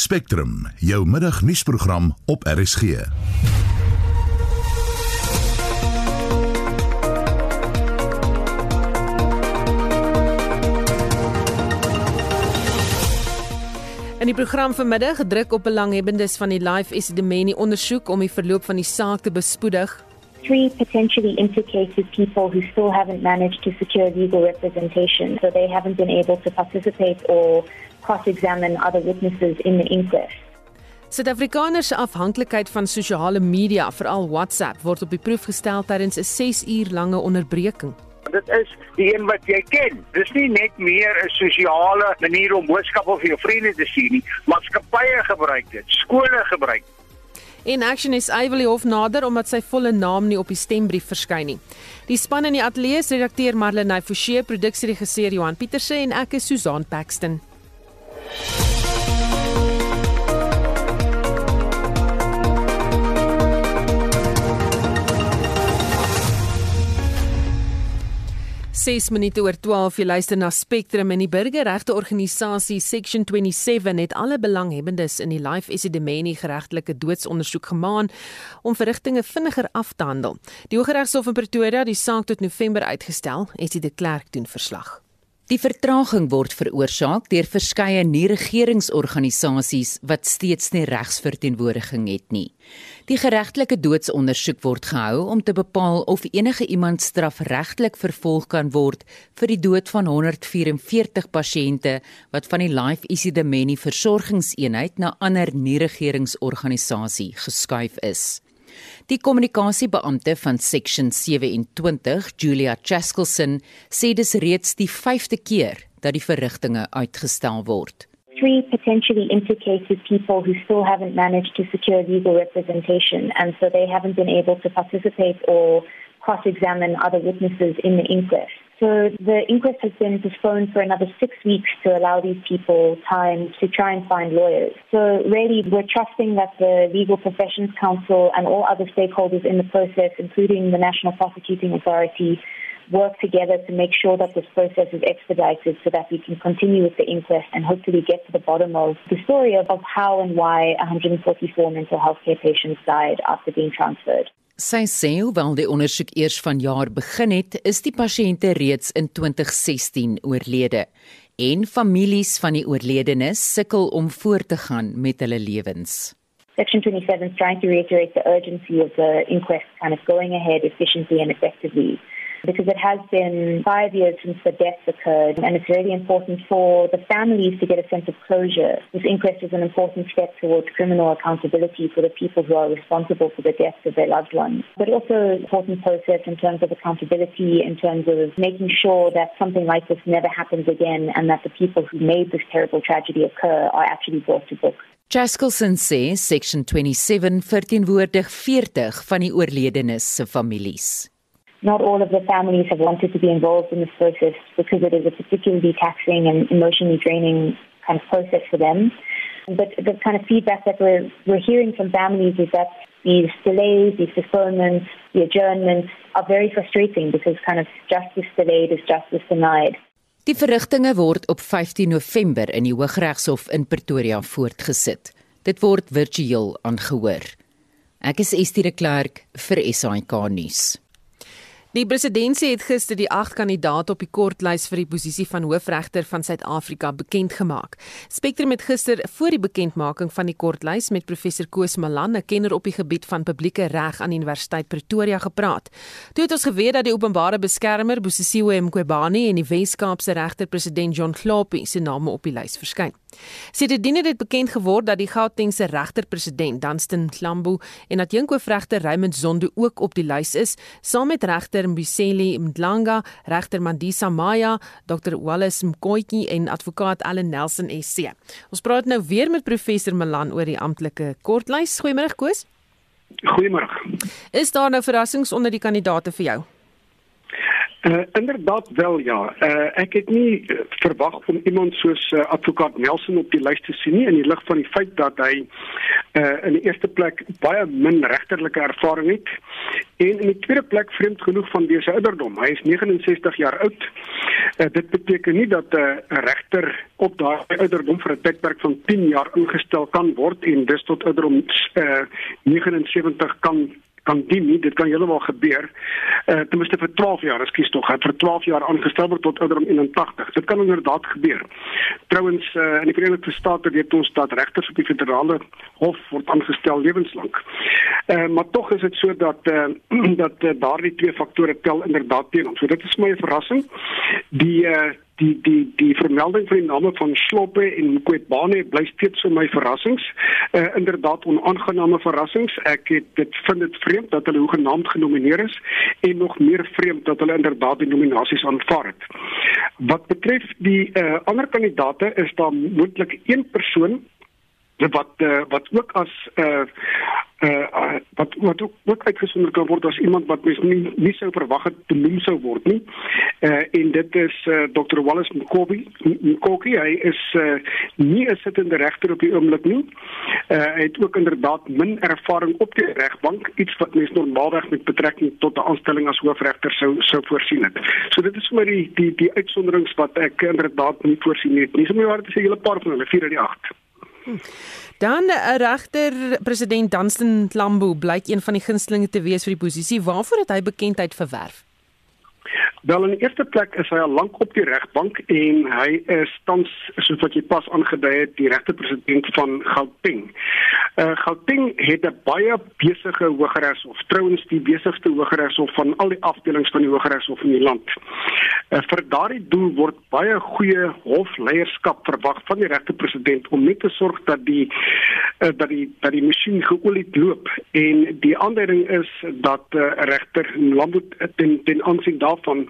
Spectrum, jou middagnuusprogram op RSG. In die program vanmiddag gedruk op belanghebbendes van die Life Esidimeni ondersoek om die verloop van die saak te bespoedig. Three potentially implicated people who still haven't managed to secure legal representation. So they haven't been able to participate or cross examine other witnesses in the inquest. Suid-Afrikaners se afhanklikheid van sosiale media, veral WhatsApp, word op die proef gestel tydens 'n 6 uur lange onderbreking. Dit is die een wat jy ken. Dis nie net meer 'n sosiale manier om boodskappe vir jou vriende te stuur nie. Maatskappye gebruik dit, skole gebruik dit. En Action is Ivory Hof nader omdat sy volle naam nie op die stembrief verskyn nie. Die span in die ateljee is redakteur Marlene Forsie, produksieregisseur Johan Pieterse en ek is Susan Paxton. 6 minute oor 12 jy luister na Spectrum en die burgerregte organisasie Section 27 het alle belanghebbendes in die Life Esidimeni geregtelike doodsondersoek gemaan om verrigtinge vinniger af te handel. Die Hooggeregshof in Pretoria het die saak tot November uitgestel, het die de Klerk doen verslag. Die vertraging word veroorsaak deur verskeie nie-regeringsorganisasies wat steeds nie regsverteenwoordiging het nie. Die geregtelike doodsondersoek word gehou om te bepaal of enige iemand strafregtelik vervolg kan word vir die dood van 144 pasiënte wat van die Life Isidimeni versorgingseenheid na ander nie-regeringsorganisasie geskuif is. Die kommunikasiebeampte van Section 27, Julia Chaskelson, sê dis reeds die 5de keer dat die verrigtinge uitgestel word. Three potentially implicated people who still haven't managed to secure legal representation, and so they haven't been able to participate or cross examine other witnesses in the inquest. So the inquest has been postponed for another six weeks to allow these people time to try and find lawyers. So really, we're trusting that the Legal Professions Council and all other stakeholders in the process, including the National Prosecuting Authority, work together to make sure that this process is expedited so that we can continue with the inquest and hopefully get to the bottom of the story of, how and why 144 mental health care patients died after being transferred. Sy sê hoewel die ondersoek eers vanjaar begin het, is die pasiënte reeds in 2016 oorlede en families van die oorledenes sukkel om voort te gaan met hulle lewens. Section 27 is trying to reiterate the urgency of the inquest kind of going ahead efficiently and effectively. Because it has been five years since the deaths occurred, and it's really important for the families to get a sense of closure. This inquest is an important step towards criminal accountability for the people who are responsible for the deaths of their loved ones, but also an important process in terms of accountability, in terms of making sure that something like this never happens again, and that the people who made this terrible tragedy occur are actually brought to book. Jaskelson sê section 27 verteenwoordig 40 van die oorledenes se families. Not all of the families have wanted to be involved in this process because it is a particularly taxing and emotionally draining kind of process for them. But the kind of feedback that we're, we're hearing from families is that these delays, these postponements, the adjournments are very frustrating because kind of justice delayed is justice denied. Die verrigtinge word op 15 November in die Hooggeregshof in Pretoria voortgesit. Dit word virtueel aangehoor. Ek is Estie de Klerk vir SAK nuus. Die presidentsie het gister die 8 kandidaate op die kortlys vir die posisie van hoofregter van Suid-Afrika bekend gemaak. Spectrum het gister voor die bekendmaking van die kortlys met professor Koos Malan, 'n kenner op die gebied van publieke reg aan Universiteit Pretoria gepraat. Toe het ons geweet dat die openbare beskermer Bosisiwe Mqobani en die Wes-Kaapse regter-president John Klopie se name op die lys verskyn. Sedertdien het dit bekend geword dat die Gautengse regter-president Danstan Klambo en adjunkhoofregter Raymond Zondo ook op die lys is, saam met regter Mbiseli Mdlanga, regter Mandisa Maya, Dr Wallace Mkoitjie en advokaat Allen Nelson SC. Ons praat nou weer met professor Malan oor die amptelike kortlys. Goeiemôre Koos. Goeiemôre. Is daar nou verrassings onder die kandidaate vir jou? Uh, inderdaad wel ja. Uh, ek het nie uh, verwag om iemand soos uh, advokaat Nelson op die lys te sien nie in die lig van die feit dat hy uh in die eerste plek baie min regterlike ervaring het en in die tweede plek vreemd genoeg van dese ouderdom. Hy is 69 jaar oud. Uh, dit beteken nie dat 'n uh, regter op daardie ouderdom vir 'n tydperk van 10 jaar ingestel kan word en dus tot ouderdom uh 79 kan kan dien nie, dit kan heeltemal gebeur. Eh uh, ten minste vir 12 jaar, ekskuus tog, vir 12 jaar aangestel word tot ouderdom 81. Dit kan inderdaad gebeur. Trouwens eh uh, in die Verenigde State weet ons dat regters op die federale hof word aangestel lewenslank. Eh uh, maar tog is dit so dat eh uh, dat uh, daardie twee faktore tel inderdaad teen ons. So dit is my verrassing. Die eh uh, die die die vermelding van die name van Sloppe en Kwetbane bly steeds vir my verrassings. Uh inderdaad onaangename verrassings. Ek het dit vind dit vreemd dat hulle hoegenaamd genomineer is en nog meer vreemd dat hulle inderdaad die nominasies aanvaar het. Wat betref die uh ander kandidaate is daar moontlik een persoon wat uh, wat ook as uh uh wat wat ook, uitgesonder kan word as iemand wat mens nie nie sou verwag het te noem sou word nie. Uh en dit is uh, Dr. Wallace Mkobi. Mkoki, hy is uh nie 'n sittende regter op die oomblik nie. Uh hy het ook inderdaad min ervaring op die regbank, iets wat mens normaalweg met betrekking tot 'n aanstelling as hoofregter sou sou voorsien het. So dit is vir my die die die uitsonderings wat ek inderdaad nie voorsien het nie. So my waar dit is 'n hele paar van hulle, 4 uit die 8. Dan eh, regter president Dunstan Lambo blyk een van die gunstelinge te wees vir die posisie. Waarvoor het hy bekendheid verwerf? Wel in die eerste plek is hy al lank op die regbank en hy is tans soos wat jy pas aangedui het die regte president van Gauteng. Uh Gauteng het 'n baie besige hogeregshof, trouens die besigste hogeregshof van al die afdelings van die hogeregshof in die land. Uh vir daardie doel word baie goeie hofleierskap verwag van die regte president om net te sorg dat die uh, dat die dat die masjien geolie loop en die aanduiding is dat uh, regter Lambot ten ten aansien daarvan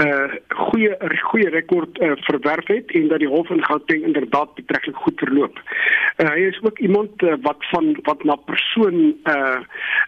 uh goeie goeie rekord uh, verwerf het en dat die hof in Gauteng inderdaad betreklik goed verloop. Uh, hy is ook iemand uh, wat van wat na persoon uh,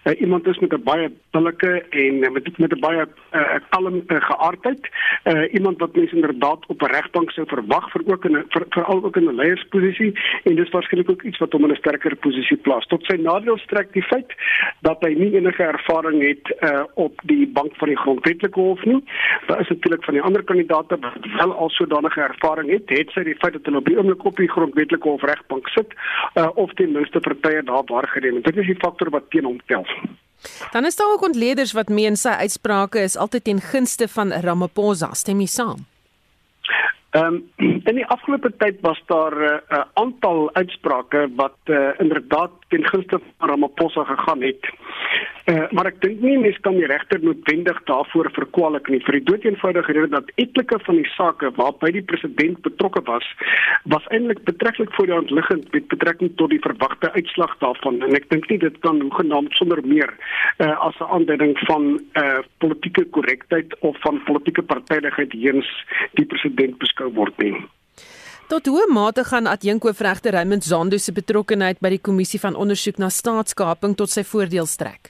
uh iemand is met 'n baie billike en met met 'n baie uh, kalm uh, geaardheid. Uh iemand wat mense inderdaad op 'n regbank sou verwag vir ook in 'n veral ook in 'n leiersposisie en dis waarskynlik ook iets wat hom in 'n sterker posisie plaas. Tot sy nadeel strek die feit dat hy nie enige ervaring het uh op die bank van die grondwetlike hof nie. Daar is natuurlik van die ander kandidaate wat wel al sodanige ervaring het, het sy die feit dat hulle op die oomblik op die grondwetlike hof regbank sit, uh, of ten minste partye daar waargeneem. Dit is die faktor wat teen hom tel. Dan is daar ook ontleeders wat meen sy uitsprake is altyd ten gunste van Ramaphosa. Stem jy saam? Ehm um, in die afgelope tyd was daar 'n uh, aantal uitsprake wat uh, inderdaad ten gunste van Ramaphosa gegaan het. Uh, maar ek dink nie mens kan die regter noodwendig daarvoor verkwalik nie vir die doeteenvoudige rede dat etlike van die sake waarby die president betrokke was was eintlik betreklik voor die hand liggend met betrekking tot die verwagte uitslag daarvan en ek dink nie dit kan hoegenaamd sonder meer uh, as 'n aanduiding van uh, politieke korrektheid of van politieke partydigheid heens die president beskou word nie. Tot hoe mate gaan adjunkhoofregter Raymond Zondo se betrokkeheid by die kommissie van ondersoek na staatskaping tot sy voordeel strek?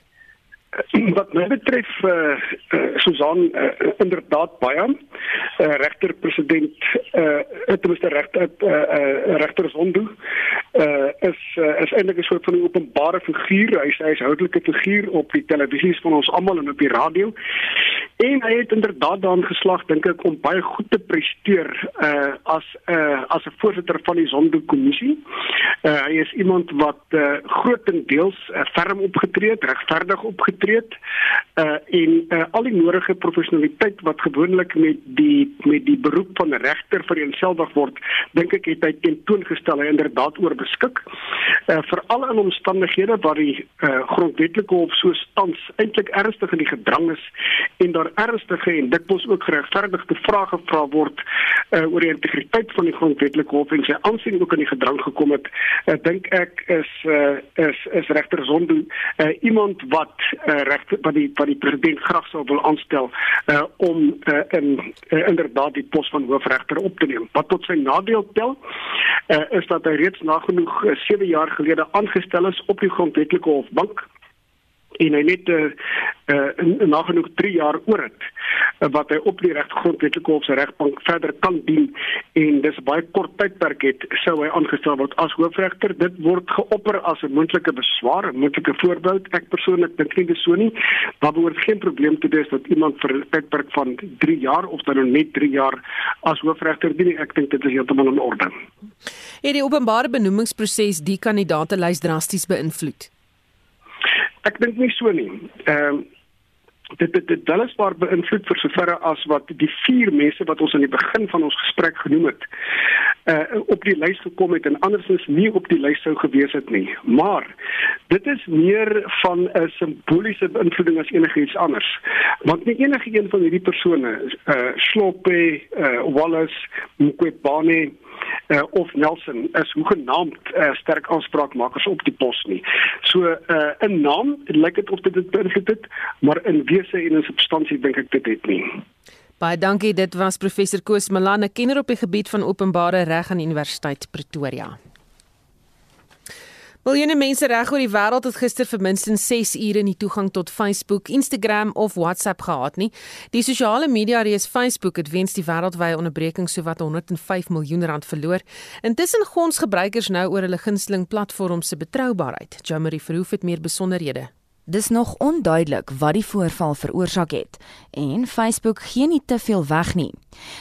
wat my betref eh uh, uh, Susan uh, inderdaad baie. Uh, regter president eh uh, minste regter eh uh, regter Zondo eh uh, is uh, is eintlik 'n soort van 'n openbare figuur. Hy hy is houtelike figuur op die televisies van ons almal en op die radio en hy het inderdaad daan geslag dink ek om baie goed te presteer uh, as 'n uh, as 'n voorsitter van die Zondo kommissie. Eh uh, hy is iemand wat uh, grootendeels uh, ferm opgetree het regverdig opgetree opgetree uh en uh, al die nodige professionaliteit wat gewoonlik met die met die beroep van regter vereenselwig word dink ek het hy tentoongestel hy inderdaad oor beskik uh veral in omstandighede waar die uh grondwetlike hof so tans eintlik ernstig in die gedrang is en daar ernstige en dikwels ook geregverdigde vrae gevra word uh oor die integriteit van die grondwetlike hof en sy aansien ook in die gedrang gekom het uh, dink ek is uh is is regter Zondo uh, iemand wat uh, reg wat die wat die president graag sou wil aanstel uh, om uh, in uh, inderdaad die pos van hoofregter op te neem. Wat tot sy nadeel tel uh, is dat hy reeds nagenoeg 7 uh, jaar gelede aangestel is op die grondwetlike hofbank en hy net uh, uh nagenoeg 3 jaar oor het. wat hy op die reggrondwetlike hof se regbank verder kan dien en dis baie kort tydperk het sou hy aangestel word as hoofregter. Dit word geopper as 'n moontlike beswaar, 'n moontlike voorbeeld. Ek persoonlik dink nie dis so nie. Daar behoort geen probleem te wees dat iemand vir 'n tydperk van 3 jaar of dan nou net 3 jaar as hoofregter dien. Ek dink dit is heeltemal in orde. Het die openbare benoemingsproses die kandidaate lys drasties beïnvloed? Ek dink nie so nie. Ehm uh, dit dit dit alles waar beïnvloed vir soverre as wat die vier mense wat ons aan die begin van ons gesprek genoem het uh op die lys gekom het en andersins nie op die lys sou gewees het nie. Maar dit is meer van 'n simboliese beïnvloeding as enigiets anders. Want nie enige een van hierdie persone uh Sloppe, uh Wallace, Mqobane uh, of Nelson is hoegenaamd uh, sterk aanspraakmakers op die pos nie. So uh, in naam lyk dit of dit dit beïnvloed het, maar in wese en in substansie dink ek dit het nie. Baie dankie, dit was professor Koos Malan, 'n kenner op die gebied van openbare reg aan Universiteit Pretoria. Miljoene mense reg oor die wêreld het gister vir minstens 6 ure nie toegang tot Facebook, Instagram of WhatsApp gehad nie. Die sosiale media reus Facebook het weens die wêreldwye onderbreking sowat 105 miljoen rand verloor. Intussen gons gebruikers nou oor hulle gunsteling platform se betroubaarheid. Jamari Verhoef het meer besonderhede. Dis nog onduidelik wat die voorval veroorsaak het en Facebook gee nie te veel weg nie.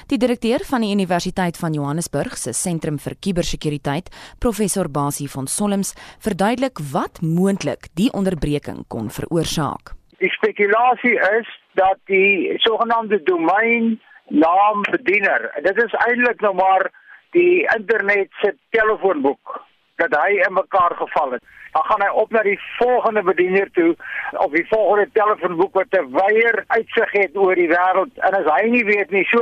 Die direkteur van die Universiteit van Johannesburg se sentrum vir kubersekuriteit, professor Basie van Solms, verduidelik wat moontlik die onderbreking kon veroorsaak. Die spekulasie is dat die sogenaamde domein naambediener, dit is eintlik nou maar die internet se telefoonboek dat hy in mekaar geval het. Dan gaan hy op na die volgende bediener toe of die volgende telefoonboek wat 'n weier uitsig het oor die wêreld. En as hy nie weet nie so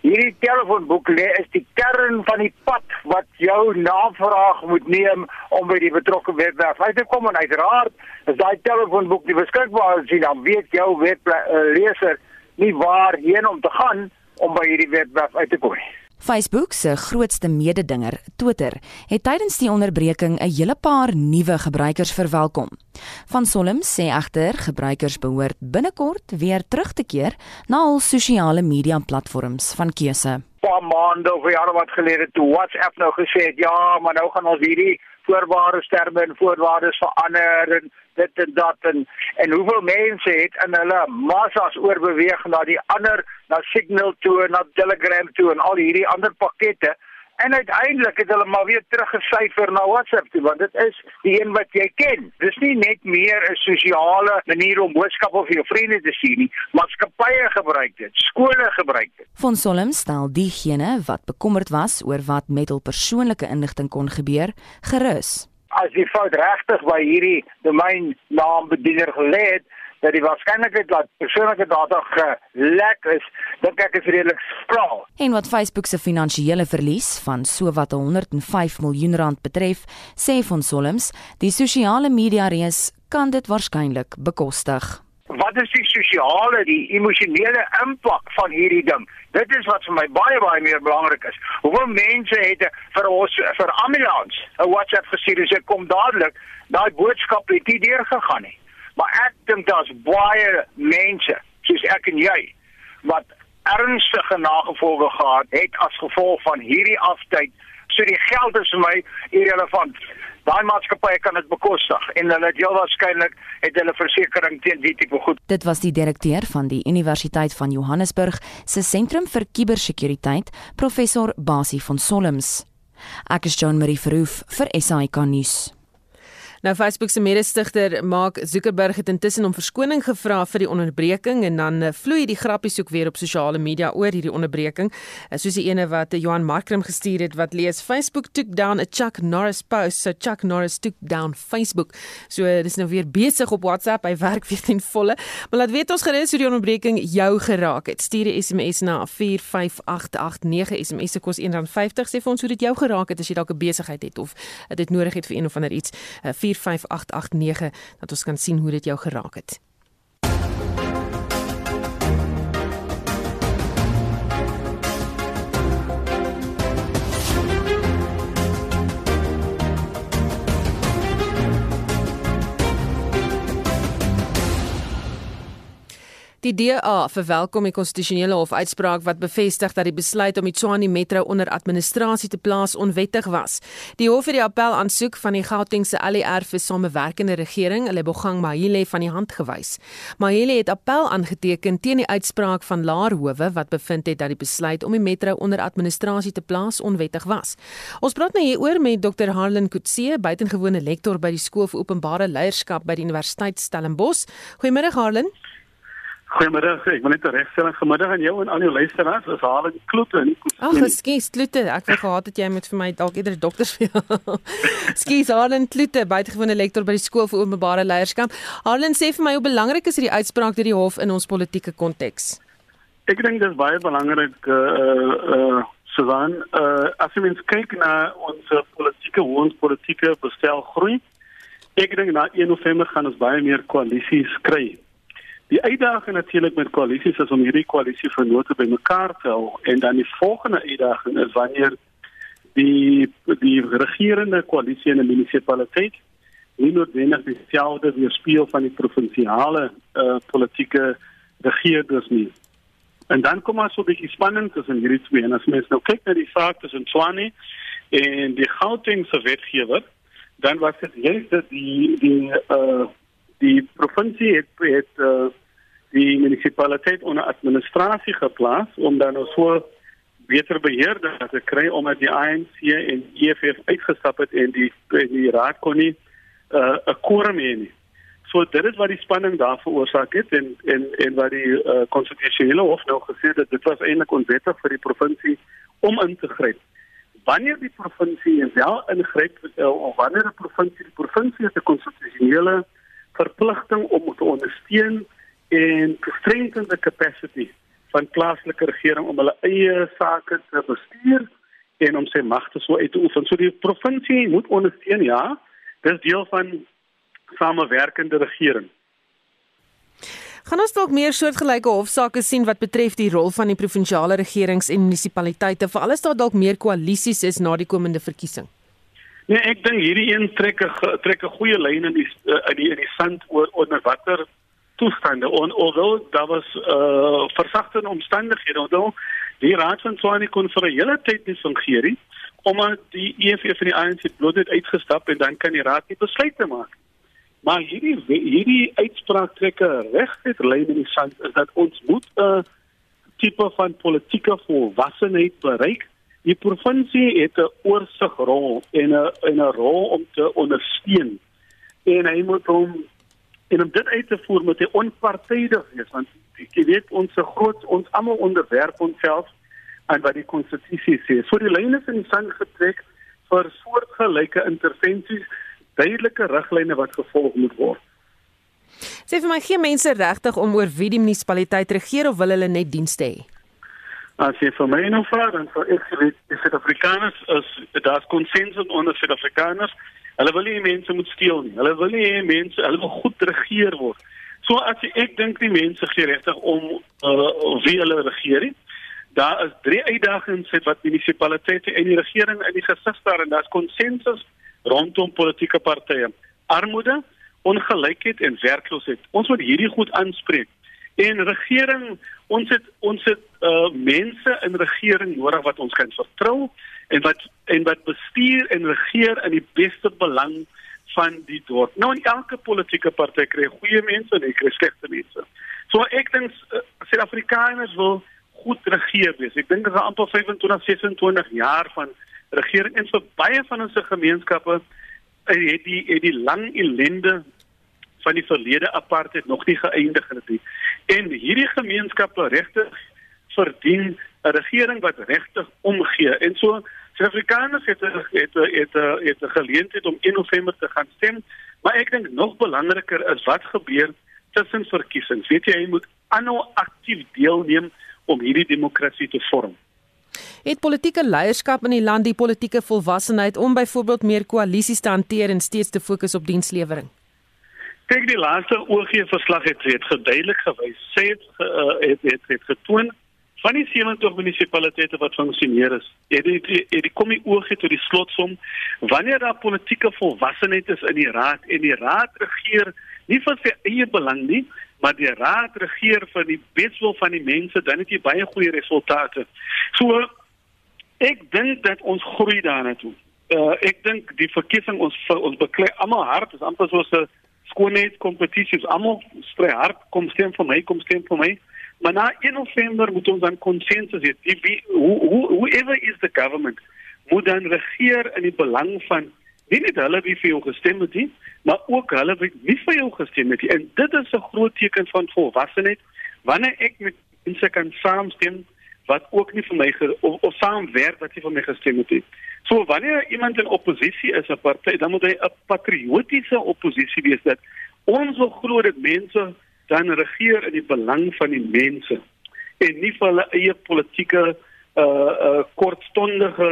hierdie telefoonboek lê is die kern van die pad wat jou navraag moet neem om by die betrokke webwerf te kom. En uiteraard as daai telefoonboek nie beskikbaar is dan weet jou webleser nie waarheen om te gaan om by hierdie webwerf uit te kom nie Facebook se grootste mededinger, Twitter, het tydens die onderbreking 'n hele paar nuwe gebruikers verwelkom. Van Solom sê egter gebruikers behoort binnekort weer terug te keer na hul sosiale media platforms van keuse. paar maande of jare wat gelede toe WhatsApp nou gesê het ja, maar nou gaan ons hierdie voorwaardes terme en voorwaardes verander en dit en dat en en hoeveel mense het in hulle massas oorbeweeg na die ander na Signal toe en na Telegram toe en al hierdie ander pakkette en uiteindelik het hulle maar weer teruggesyfer na WhatsApp toe want dit is die een wat jy ken. Dis nie net meer 'n sosiale manier om boodskappe vir jou vriende te stuur nie, maatskappye gebruik dit, skole gebruik dit. Von Solom stel diegene wat bekommerd was oor wat met hul persoonlike inligting kon gebeur, gerus as die fout regtig by hierdie domein naambediener gelê het dat die waarskynlikheid dat persoonlike data gelek is, dink ek is redelik skraal. En wat Facebook se finansiële verlies van sowat 105 miljoen rand betref, sê von Solms, die sosiale media reus kan dit waarskynlik bekostig wat is die sosiale, die emosionele impak van hierdie ding? Dit is wat vir my baie baie meer belangrik is. Hoeveel mense het vir ons vir ambulans 'n WhatsApp gestuur en sê kom dadelik, daai boodskap het nie deurgegaan nie. Maar ek dink daar's baie mense, soos ek en jy, wat ernstige nagevolge gehad het as gevolg van hierdie aftyd. So die geld is vir my irrelevant daai maatskappye kan dit bekostig en hulle het heel waarskynlik het hulle versekerings teen die tipe goed. Dit was die direkteur van die Universiteit van Johannesburg se sentrum vir kubersekuriteit, professor Basie van Solms. Ek is John Marie Verhoef vir SAK nuus. Nou Facebook se mede-stigter Mark Zuckerberg het intussen om verskoning gevra vir die onderbreking en dan eh, vloei die grappies ook weer op sosiale media oor hierdie onderbreking. Eh, soos die ene wat eh, Johan Markram gestuur het wat lees Facebook took down a Chuck Norris post. So Chuck Norris took down Facebook. So dis nou weer besig op WhatsApp. Hy werk weer ten volle. Maar laat weet ons gerus hoe die onderbreking jou geraak het. Stuur 'n SMS na 45889. SMS se kos R1.50. Sê vir ons hoe dit jou geraak het as jy dalk 'n besigheid het of dit nodig het vir een of ander iets. 45889 dat ons kan sien hoe dit jou geraak het. Die DA verwelkom die konstitusionele hof uitspraak wat bevestig dat die besluit om die Tshwane Metro onder administrasie te plaas onwettig was. Die hof het die appel aansoek van die Gautengse ALR vir samewerkende regering, Lebogang Mahile van die hand gewys. Mahile het appel aangeteken teen die uitspraak van Laer Howe wat bevind het dat die besluit om die metro onder administrasie te plaas onwettig was. Ons praat nou hieroor met Dr. Harlan Kutse, buitengewone lektor by die Skool vir Openbare Leierskap by die Universiteit Stellenbosch. Goeiemôre Harlan. Goeiemôre. Ek wil net 'n regstelling vanmiddag aan jou en al jou luisteraars. Ons haal in klote nie. Ag, skus, klote. Ek wou gehad het jy moet vir my dalk eerder dokters vir. skus, Harlan Klote, buitengewone lektor by die skool vir openbare leierskap. Harlan sê vir my hoe belangrik is hierdie uitspraak deur die hof in ons politieke konteks. Ek dink dit is baie belangrik uh uh, uh Susan, uh as jy mens kyk na ons politieke ons politieke bestel groei. Ek dink na 1 November gaan ons baie meer koalisies kry. Die uitdaging natuurlik met koalisies is om hierdie koalisie vennote bymekaar te hou en dan die volgende uitdaging is wanneer die die regerende koalisie in 'n munisipaliteit nie noodwendig dieselfde weerspieël van die provinsiale uh, politieke regerders nie. En dan kom maar so 'n bietjie spanning tussen hierdie twee en as mens nou kyk na die saak tussen Tshwane en die Gautengse wetgewer, dan was dit juist dat die die uh die provinsie het het uh, die munisipaliteit onder administrasie geplaas om dan nou so beter beheer te kry omdat die ANC en EFF uitgestap het en die en die raad kon nie 'n uh, quorum hê nie. So dit is wat die spanning daar veroorsaak het en en en wat die uh, konstitusionele hof nou gesê het dit was eintlik onwettig vir die provinsie om in te gryp. Wanneer die provinsie wel ingryp uh, of wanneer 'n provinsie die provinsie het 'n konstitusionele verpligting om te ondersteun en to strengthen the capacity van plaaslike regering om hulle eie sake te bestuur en om sy magte so uit te oefen. So die provinsie moet ondersteun, ja. Dis deel van samewerkende regering. Gaan ons dalk meer soortgelyke hofsaake sien wat betref die rol van die provinsiale regerings en munisipaliteite, veral as daar dalk meer koalisies is na die komende verkiesing? Nee, ek dink hierdie een trek 'n trek 'n goeie lyn in die in die in die sand oor onder watter toestande en alhoewel daar was uh versagtende omstandighede, alhoewel die raad van Tshwane kon vir 'n hele tyd nie fungeer nie, omdat die EFF en die ANC bloot net uitgestap en dan kan die raad nie besluite maak. Maar hierdie hierdie uitspraak trek 'n regte lyn in die sand is dat ons moet 'n tipe van politieke volwassenheid bereik Die provinsie het 'n oorsigrol en 'n en 'n rol om te ondersteun. En hy moet hom en om dit uit te voer moet hy onpartydig wees want jy weet ons se groot ons almal onderwerp onsself aan wat die konstitusie sê. So die lyne is in die sand getrek vir soortgelyke intervensies, duidelike riglyne wat gevolg moet word. Sê vir my gee mense regtig om oor wie die munisipaliteit regeer of wil hulle net dienste hê? As jy vir my nou vra, dan sou ek sê die Suid-Afrikaners is daar's konsensus onder Suid-Afrikaners. Hulle wil nie mense moet steel nie. Hulle wil nie mense, hulle wil goed regeer word. So as jy, ek dink die mense gee regtig om uh, wie hulle regeer. Daar is drie uitdagings wat munisipaliteite en die regering in die gesig staar en daar's konsensus rondom politieke partye. Armoede, ongelykheid en werkloosheid. Ons moet hierdie goed aanspreek. En regering, ons het ons het uh mense in regering nodig wat ons kan vertrou en wat en wat bestuur en regeer in die beste belang van die dorp. Nou in elke politieke party kry goeie mense en kry slegte mense. So ek dink uh, Suid-Afrikaners wil goed regeer wees. Ek dink dit is amper 25 26 jaar van regering en vir baie van ons gemeenskappe het die het die lang ellende van die verlede apartheid nog nie geëindig het nie. En hierdie gemeenskappe regtig verdien 'n regering wat regtig omgee. En so Suid-Afrikaners het het het het, het 'n geleentheid om 1 November te gaan stem, maar ek dink nog belangriker is wat gebeur tussen verkiesings. Weet jy, jy moet aanhou aktief deelneem om hierdie demokrasie te vorm. Het politieke leierskap in die land die politieke volwassenheid om byvoorbeeld meer koalisies te hanteer en steeds te fokus op dienslewering? Kyk die laaste OG verslag het het geduidelik gewys. Sê het, uh, het het het getoon van die 70 munisipaliteite wat funksioneer is. Het die het die kom die OG tot die slotsom wanneer daar politieke volwassenheid is in die raad en die raad regeer nie vir sy eie belang nie, maar die raad regeer vir die beswil van die mense, dan het jy baie goeie resultate. So ek dink dat ons groei daarna toe. Uh, ek dink die verkiesing ons ons beklei almal hard, is amper soos 'n skoonheid kompetisie, almal stry hard, kom stem vir my, kom stem vir my. Maar na 1 November moet ons dan konsensus hê. Whoever is the government moet dan regeer in die belang van nie net hulle wie vir jou gestem het nie, maar ook hulle wie nie vir jou gestem het nie. En dit is 'n groot teken van volwassenheid wanneer ek met mense kan saamstem wat ook nie vir my of, of saamwerk wat nie vir my gestem het nie. So wanneer iemand in oppositie is 'n party, dan moet hy 'n patriotiese oppositie wees dat ons wil glo dat mense dan regeer in die belang van die mense en nie vir hulle eie politieke uh uh kortstondige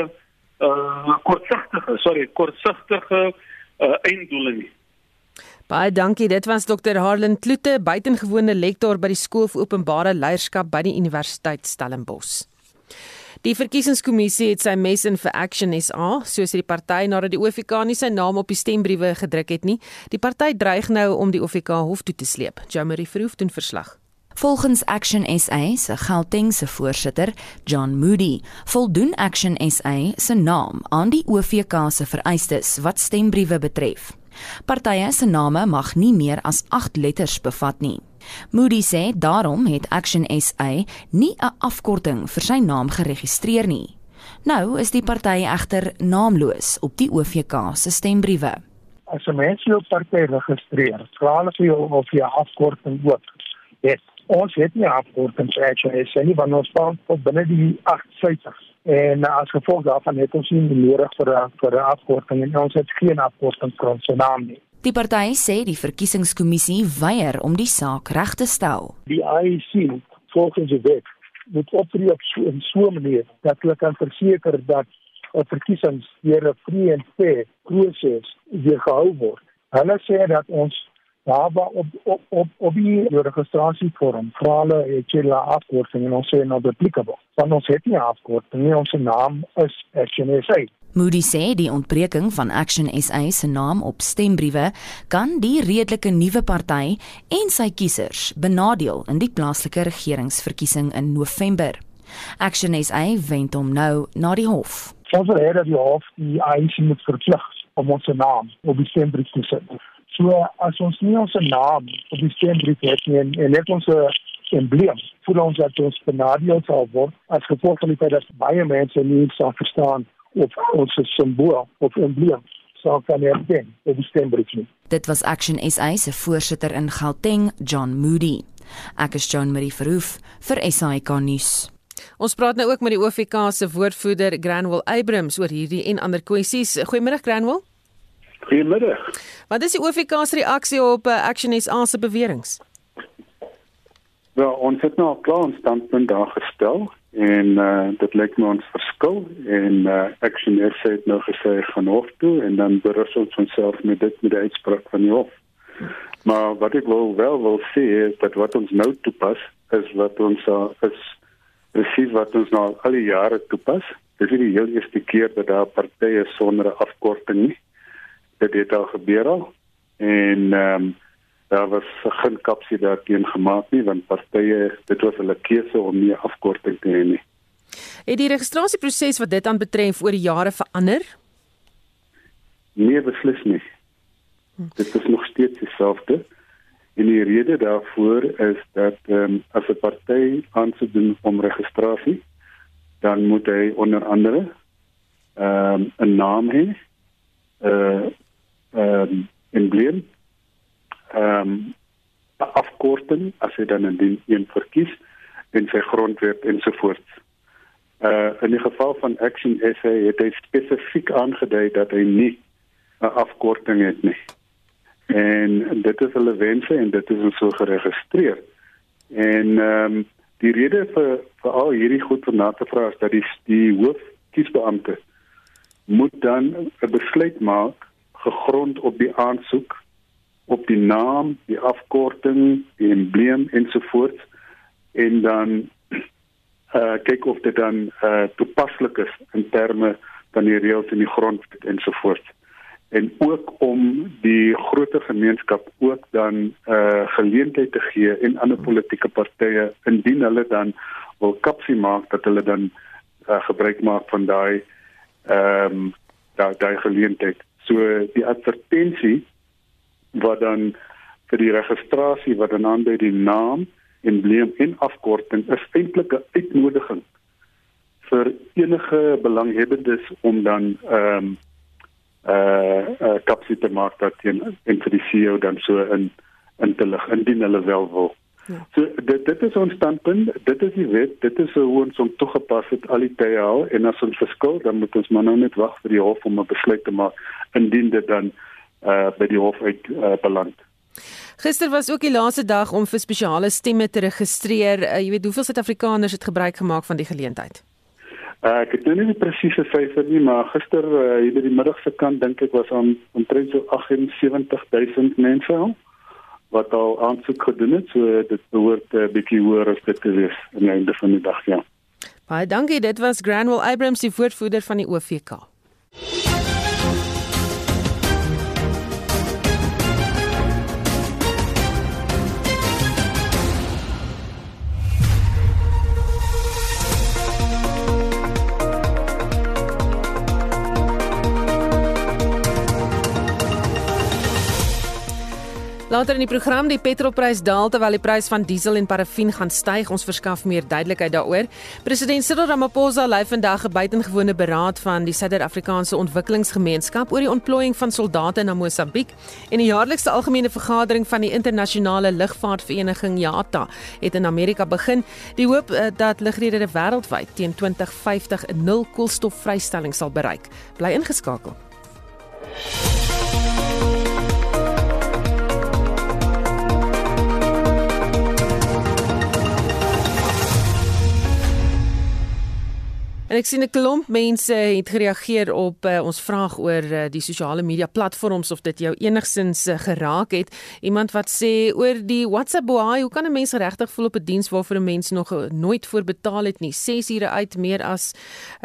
uh kortsigtige sorry kortsigtige uh einddoele nie Baie dankie. Dit was Dr. Harlan Kloete, buitengewone lektor by die Skool vir Openbare Leierskap by die Universiteit Stellenbosch. Die verkiesingskommissie het sy mes in vir Action SA, soos die party nadat die OFK nie sy naam op die stembriewe gedruk het nie. Die party dreig nou om die OFK hof toe te sleep. Jamari Verhoef doen verslag. Volgens Action SA se Gauteng se voorsitter, John Moody, voldoen Action SA se naam aan die OFK se vereistes wat stembriewe betref. Partye se name mag nie meer as 8 letters bevat nie. Moody sê daarom het Action SA nie 'n afkorting vir sy naam geregistreer nie. Nou is die party egter naamloos op die OVK se stembriewe. As 'n mens jou party registreer, vra hulle vir jou of jy 'n afkorting ook het. Ons het nie 'n afkorting vir Action SA nie, want ons staan op binne die 8 syfers. En as gevolg daarvan het ons nie nodig vir 'n vir 'n afkorting en ons het geen afkorting vir ons naam nie. Die party sê die verkiesingskommissie weier om die saak reg te stel. Die IEC volgens die wet moet optree op so 'n so manier dat hulle kan verseker dat 'n verkiesing deur 'n vrye en fair proses gehou word. Hulle sê dat ons daar op op op op die registrasievorm vra hulle het jy 'n afkorting en ons sê not applicable. Want ons het nie afkorting nie, ons naam is SNSA. Moody sê die ontbreking van Action SA se naam op stembriewe kan die redelike nuwe party en sy kiesers benadeel in die plaaslike regeringsverkiesing in November. Action SA wend hom nou na die hof. Ons wil hê dat die hof die ANC moet verplig om ons naam op die stembrief te sit. So as ons nie ons naam op die stembrief het nie en, en net ons embleem voel ons dat ons benadeel sal word as gevolg van die feit dat baie mense nie sal verstaan of ons simbool of embleem sou kan herken op die stembrief nie. Dit was Action SA se voorsitter in Gauteng, John Moody. Ek is John Marie Verhoef vir SAK nuus. Ons praat nou ook met die OFK se woordvoerder Granwell Abrams oor hierdie en ander kwessies. Goeiemôre Granwell. Goeiemôre. Wat is die OFK se reaksie op uh, Action SA se beweringe? Wel, ons het nou 'n klaar standpunt daar gestel en uh, dit lyk my ons verskil en uh, Action SA het nou gesê gaan hof toe en dan berus ons onsself met dit met die uitspraak van die hof. Maar wat ek wil wel wil sê is dat wat ons nou toepas is wat ons uh, is presies wat ons nou al die jare toepas. Dit is die heel eerste keer dat daar partye sonder afkorting nie. Dit het al gebeur al en ehm um, daar was geen kapsie daarteen gemaak nie want partye dit was hulle keuse om nie afkorting te hê nie. Het die registrasieproses wat dit aan betref oor die jare verander? Nee, beslis nie. Dit is nog steeds dieselfde. En die rede daarvoor is dat ehm um, as 'n party aansoek doen om registrasie, dan moet hy onder andere ehm um, 'n naam hê, 'n uh, ehm um, embleem ehm um, afkorting as hy dan indien een verkies en sy grondwet ensovoorts. Uh in die geval van Action SA het hy spesifiek aangedui dat hy nie 'n afkorting het nie. En dit is hulle wense en dit is so geregistreer. En ehm um, die rede vir vir al hierdie goed van na te vra is dat die die hoof kiesbeampte moet dan 'n besluit maak gegrond op die aansoek op die naam, die afkorting, die embleem ensovoorts en dan uh kyk of dit dan uh toepaslik is in terme van die reëls in die grondwet ensovoorts. en ook om die groter gemeenskap ook dan uh, geleentheid te gee en ander politieke partye indien hulle dan wil kapsie maak dat hulle dan uh, gebruik maak van daai ehm um, daai daai geleentheid. So die advertensie wat dan vir die registrasie wat dan aan by die naam embleem en afkorting is eintlik 'n uitnodiging vir enige belanghebbendes om dan ehm um, eh uh, uh, kapsie te maak dat teen en vir die CEO dan so in in te lig indien hulle wel wil. Ja. So dit dit is ons standpunt, dit is die wet, dit is hoe ons hom toegepas het al die tye al en as ons verskil dan moet ons maar nou net wag vir die hof om 'n besluit te maak indien dit dan eh uh, by die hof uit uh, beland. Gister was ook die laaste dag om vir spesiale stemme te registreer. Uh, jy weet hoeveel Suid-Afrikaners het gebruik gemaak van die geleentheid? Uh, ek het nou nie die presiese syfer nie, maar gister uh, hier by die middag se kant dink ek was aan omtrent so 78000 mense al wat al aansoek gedoen het. So dit behoort 'n uh, bietjie hoër as dit te wees aan die einde van die dag, ja. Baie dankie. Dit was Granwell Abrams, die woordvoerder van die OVK. Later in die program die petrolprys daal terwyl die prys van diesel en parafin gaan styg. Ons verskaf meer duidelikheid daaroor. President Cyril Ramaphosa lei vandag 'n buitengewone beraad van die Suid-Afrikaanse Ontwikkelingsgemeenskap oor die ontplooiing van soldate na Mosambiek en die jaarlikse algemene vergadering van die internasionale lugvaartvereniging IATA het in Amerika begin. Die hoop uh, dat lugredere wêreldwyd teen 2050 'n nul koolstofvrystelling sal bereik. Bly ingeskakel. En ek sien 'n klomp mense het gereageer op uh, ons vraag oor uh, die sosiale media platforms of dit jou enigsins uh, geraak het. Iemand wat sê oor die WhatsApp boai, hoe kan 'n mens regtig voel op 'n diens waarvoor 'n mens nog nooit voor betaal het nie? 6 ure uit meer as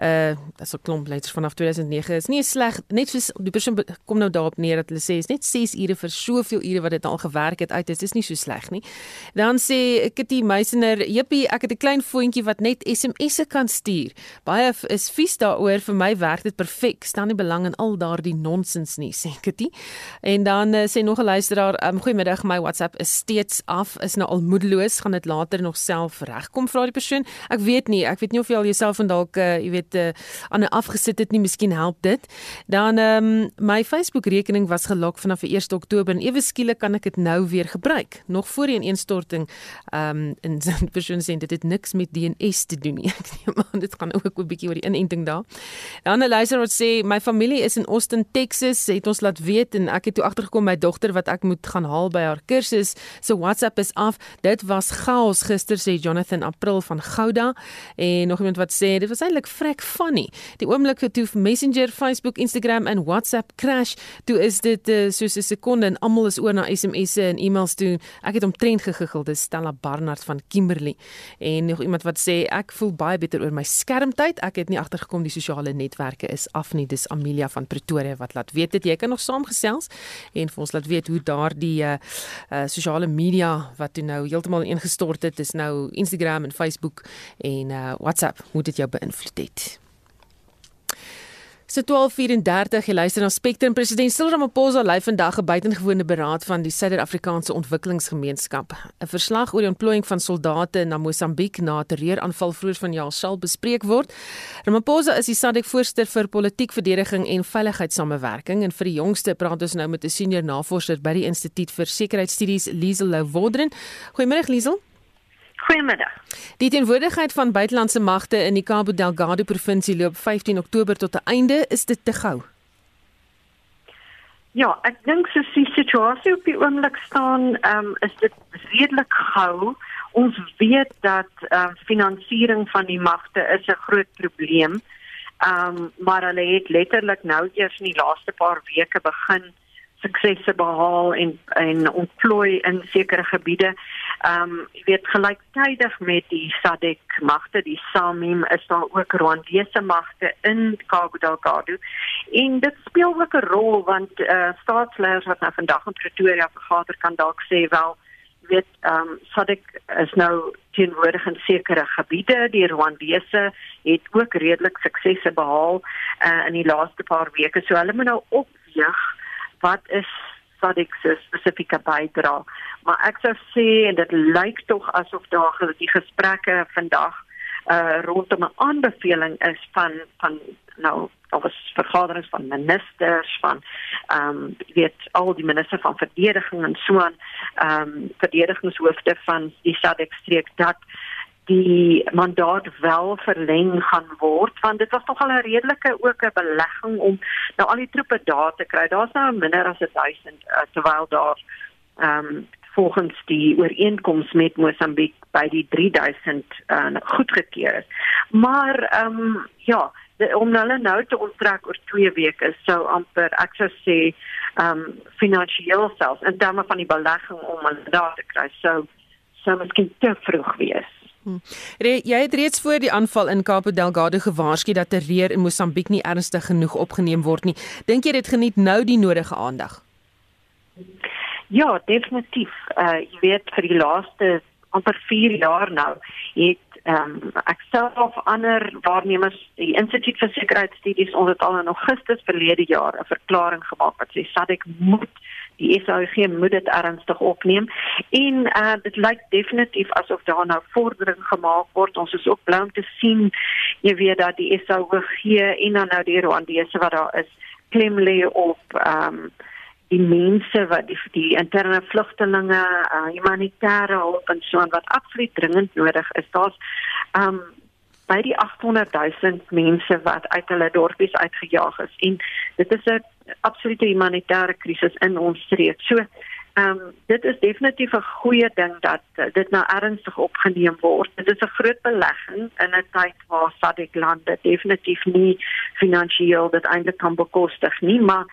uh as 'n klomp leiders vanaf 2009 is nie sleg net soos die persoon kom nou daarop neer dat hulle sê is net 6 ure vir soveel ure wat dit al gewerk het uit is dis nie so sleg nie. Dan sê Kitty Meisener, "Jippie, ek het 'n klein voetjie wat net SMS'e kan stuur." baie is vies daaroor vir my werk dit perfek staan nie belang in al daardie nonsens nie sê Kitty. En dan uh, sê nog 'n luisteraar um, goeiemiddag my WhatsApp is steeds af is nou al moedeloos gaan dit later nog self regkom? vra die persoon. Ek weet nie ek weet nie of jy al jouself van dalk uh, jy weet uh, aan 'n afgesit het nie miskien help dit. Dan um, my Facebook rekening was gelok vanaf die 1 Oktober en ewe skielik kan ek dit nou weer gebruik. Nog voor die ineenstorting um, en die persoon sê dit het niks met DNS te doen nie. Ek neem aan dit gaan ook 'n bietjie oor die inenting daar. 'n luister wat sê my familie is in Austin, Texas, het ons laat weet en ek het toe agtergekom my dogter wat ek moet gaan haal by haar kursus. So WhatsApp is af. Dit was chaos gister sê Jonathan April van Gouda en nog iemand wat sê dit was eintlik vrek funny. Die oomblik toe Messenger, Facebook, Instagram en WhatsApp crash, toe is dit uh, soos 'n sekonde en almal is oor na SMS'e en e-mails toe. Ek het omtrent gegiggel, dis Stella Barnard van Kimberley. En nog iemand wat sê ek voel baie beter oor my skermtyd ek het nie agtergekom die sosiale netwerke is af nie. Dis Amelia van Pretoria wat laat weet dit jy kan nog saamgesels en vir ons laat weet hoe daardie uh, uh sosiale media wat toe nou heeltemal ingestort het, is nou Instagram en Facebook en uh WhatsApp, hoe dit jou beïnvloed het. So 12:34 jy luister na Spectrum president Cyril Ramaphosa lei vandag 'n buitengewone beraad van die Suider-Afrikaanse Ontwikkelingsgemeenskap. 'n Verslag oor die ontplooiing van soldate na Mosambiek na 'n terreuraanval vroeër vanjaar sal bespreek word. Ramaphosa is die SADC voorsteur vir politiek verdediging en veiligheidssamewerking en vir die jongste praat ons nou met 'n senior navorser by die Instituut vir Sekuriteitsstudies Liesel Lou Wodren. Goeiemôre Liesel. Goeiemiddag. Die teenwoordigheid van buitelandse magte in die Cabo Delgado provinsie loop 15 Oktober tot 'n einde, is dit te gou? Ja, ek dink so die situasie op die oomblik staan, ehm um, is dit redelik gou. Ons weet dat ehm um, finansiering van die magte is 'n groot probleem. Ehm um, maar hulle het letterlik nou eers in die laaste paar weke begin suksesse behaal en en ontplooi in sekere gebiede. Ehm um, jy weet gelyktydig met die SADC magte, die SAMIM is daar ook Rwandese magte in Cabo Delgado. En dit speel ook 'n rol want eh uh, staatsleiers wat nou vandag in Pretoria vergader kan dalk sê wel weet ehm um, SADC is nou teenwoordig in sekere gebiede. Die Rwandese het ook redelik suksesse behaal uh, in die laaste paar weke. So hulle moet nou opweeg wat is SADC se spesifieke bydrae. Maar ek sou sê en dit lyk tog asof daar die gesprekke vandag uh rondom 'n aanbeveling is van van nou daar was vergaderings van ministers van ehm um, weet al die ministers van verdediging en so aan ehm um, verdedigingshoofde van die SADC streek dat die mandaat wel verleng gaan word want dit was nogal 'n redelike ook 'n belegging om nou al die troepe daar te kry. Daar's nou minder as 1000 uh, terwyl daar ehm um, volgens die ooreenkoms met Mosambiek by die 3000 uh, goedgekeur is. Maar ehm um, ja, de, om hulle nou te onttrek oor 2 weke sou amper ek sou sê ehm um, finansiëel self in terme van die belegging om hulle daar te kry sou sou miskien te vroeg wees. Hmm. Jy het reeds voor die aanval in Cabo Delgado gewaarsku dat terreur in Mosambiek nie ernstig genoeg opgeneem word nie. Dink jy dit geniet nou die nodige aandag? Ja, definitief. Uh jy weet vir die laaste amper 4 jaar nou het ehm um, ek self ander waarnemers die Instituut vir Sekuriteitsstudies ons het al in Augustus verlede jaar 'n verklaring gemaak wat sê SADC moet die SAUG moet dit ernstig opneem en uh, dit lyk definitief asof daar nou vordering gemaak word ons is ook bly om te sien jy weet dat die SAUG en dan nou die Rwandese wat daar is klem lê op ehm um, die mense wat die, die interne vlugtelinge, uh, humanitêre hulp en so wat absoluut dringend nodig is. Daar's um by die 800 000 mense wat uit hulle dorpies uitgejaag is en dit is 'n absolute humanitêre krisis in ons streek. So Ehm um, dit is definitief 'n goeie ding dat uh, dit nou ernstig opgeneem word. Dit is 'n groot belegging in 'n tyd waar SADC lande definitief nie finansiëel dit eintlik kan bekostig nie, maar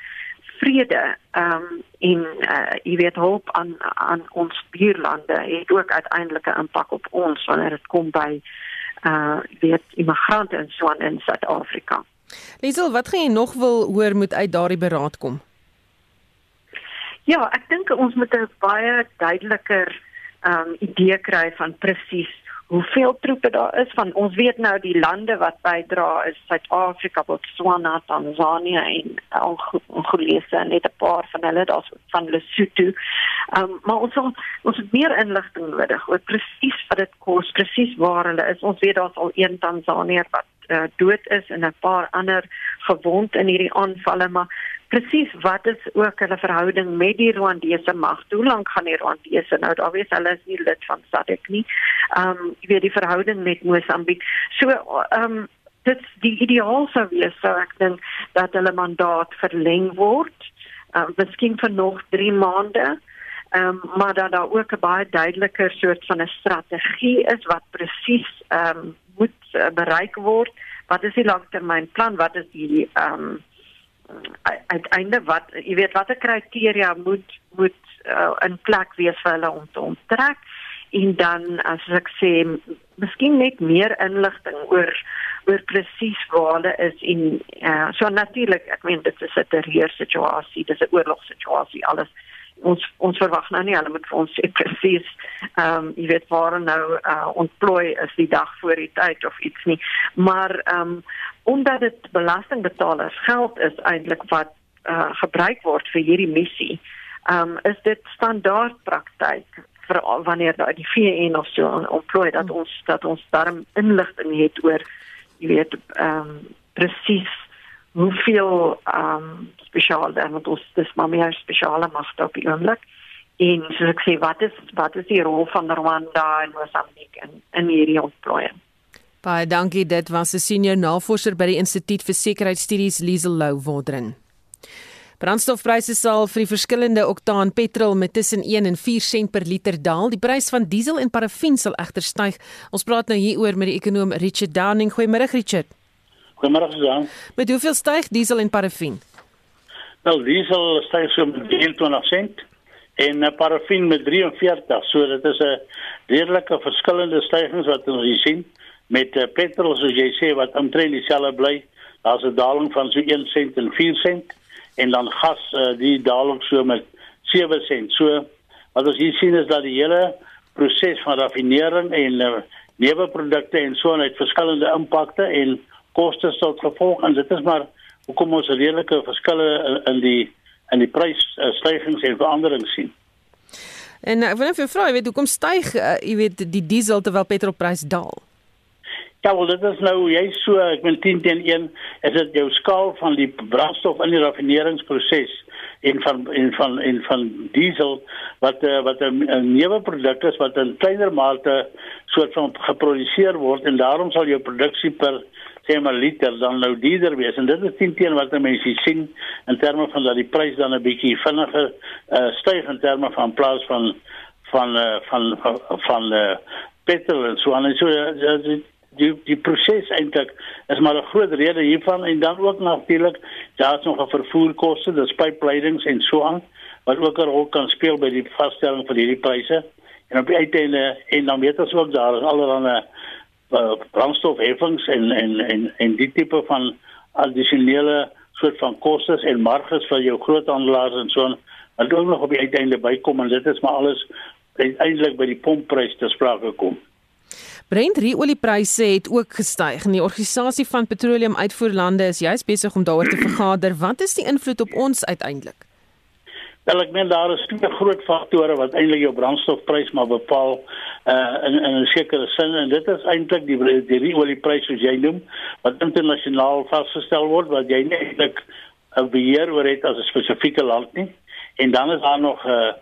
vrede ehm um, en uh, jy weet hulp aan aan ons buurlande het ook uiteindelik 'n impak op ons wanneer dit kom by uh weet immigrante en so aan in Suid-Afrika. Liesel, wat gaan jy nog wil hoor moet uit daardie beraad kom? Ja, ek dink ons moet 'n baie duideliker um, idee kry van presies hoeveel troepe daar is van ons weet nou die lande wat bydra is Suid-Afrika, Botswana, Tanzanië en Angolese net 'n paar van hulle daar's van Lesotho. Um, maar ons het, ons het meer inligting nodig oor presies wat dit kos, presies waar hulle is. Ons weet daar's al een Tanzanier wat uh, dood is en 'n paar ander gewond in hierdie aanvalle, maar presies wat is ook hulle verhouding met die Rwandese mag? Hoe lank gaan die Rwandese nou daar wees? Hulle is nie lid van SADC nie. Ehm um, jy weet die verhouding met Mosambiek. So ehm um, dit die ideaal sou wees sou ek dink dat hulle mandaat verleng word. Ehm um, miskien vir nog 3 maande. Ehm um, maar dat daar ook 'n baie duideliker soort van 'n strategie is wat presies ehm um, moet uh, bereik word. Wat is die langtermynplan? Wat is die ehm um, uiteinde wat jy weet watter kriteria moet moet uh, in plek wees vir hulle om te onttrek? En dan as ek sê miskien net meer inligting oor oor presies waar hulle is en uh, so natuurlik ek meen dit is 'n terreur situasie dis 'n oorlogssituasie alles ons ons verwag nou nie hulle moet vir ons sê presies ehm um, jy weet waar nou uh, ontplooi is die dag voor die tyd of iets nie. Maar ehm um, omdat dit belastingbetalers geld is eintlik wat uh, gebruik word vir hierdie missie ehm um, is dit standaard praktyk vir wanneer daai die VN of so ontplooi dat ons dat ons darm inligting het oor jy weet ehm um, presies hoeveel ehm um, spesiaal dan wat ons dis maar meer spesiale magte op die oomblik. En soos ek sê, wat is wat is die rol van Rwanda en Mosambik in in hierdie ontplooiing? Baie dankie. Dit was 'n senior navorser by die Instituut vir Sekuriteitsstudies Liesel Lou Wodren. Brandstofpryse sal vir die verskillende oktaan petrol met tussen 1 en 4 sent per liter daal. Die prys van diesel en parafin sal egter styg. Ons praat nou hieroor met die ekonom Richard Downing. Goeiemôre Richard. Goeiemôre Susan. Met hoeveel styg diesel en parafin? Wel diesel styg so met 23 sent en uh, parafin met 43. So dit is 'n redelike verskillende stygings wat ons hier sien met uh, petrol soos jy sê wat omtrent dieselfde bly. Daar's 'n daling van so 1 sent en 4 sent en dan gas uh, die daling so met 7 sent. So wat ons hier sien is dat die hele proses van raffinering en uh, neuweprodukte en so net verskillende impakte en kostes tot gevolg en dit is maar hoekom ons redelike verskille in, in die in die prysstygings en veranderings sien. En ek wil net vir vra, jy weet hoekom styg uh, jy weet die diesel terwyl petrolprys daal? Ja, wel dit is nou jy so ek ben 10 teen 1 is dit jou skaal van die brandstof in die raffineringsproses en van en van en van diesel wat wat 'n nuwe produk is wat in kleiner mate soort van geproduseer word en daarom sal jou produksie per sê maar liter dan nou duurder wees. En dit is teen teen wat mense sien in terme van dat die prys dan 'n bietjie vinniger uh, styg in terme van plaas van van uh, van van, van uh, petrol en so en so uh, die die, die proses eintlik is maar 'n groot rede hiervan. En dan ook natuurlik daar's nog 'n vervoerkoste, dis pipeleidings en so aan wat ook 'n rol kan speel by die vaststelling van hierdie pryse. En op die uiteinde en dan weet ons ook daar is allerlei uh, brandstofheffings en en en en die tipe van addisionele soort van kostes en marges vir jou groothandelaars en so wat ook nog op die uiteinde bykom en dit is maar alles uiteindelik by die pompprys te sprake kom. Brent oliepryse het ook gestyg en die organisasie van petroleum uitvoerlande is juis besig om daaroor te vergader. Wat is die invloed op ons uiteindelik? Wel ek meen daar is twee groot faktore wat eintlik jou brandstofprys maar bepaal uh in in 'n sekere sin en dit is eintlik die die olieprys soos jy noem wat internasionaal vasgestel word wat jy nie eintlik 'n beheer oor het as 'n spesifieke land nie. En dan is daar nog uh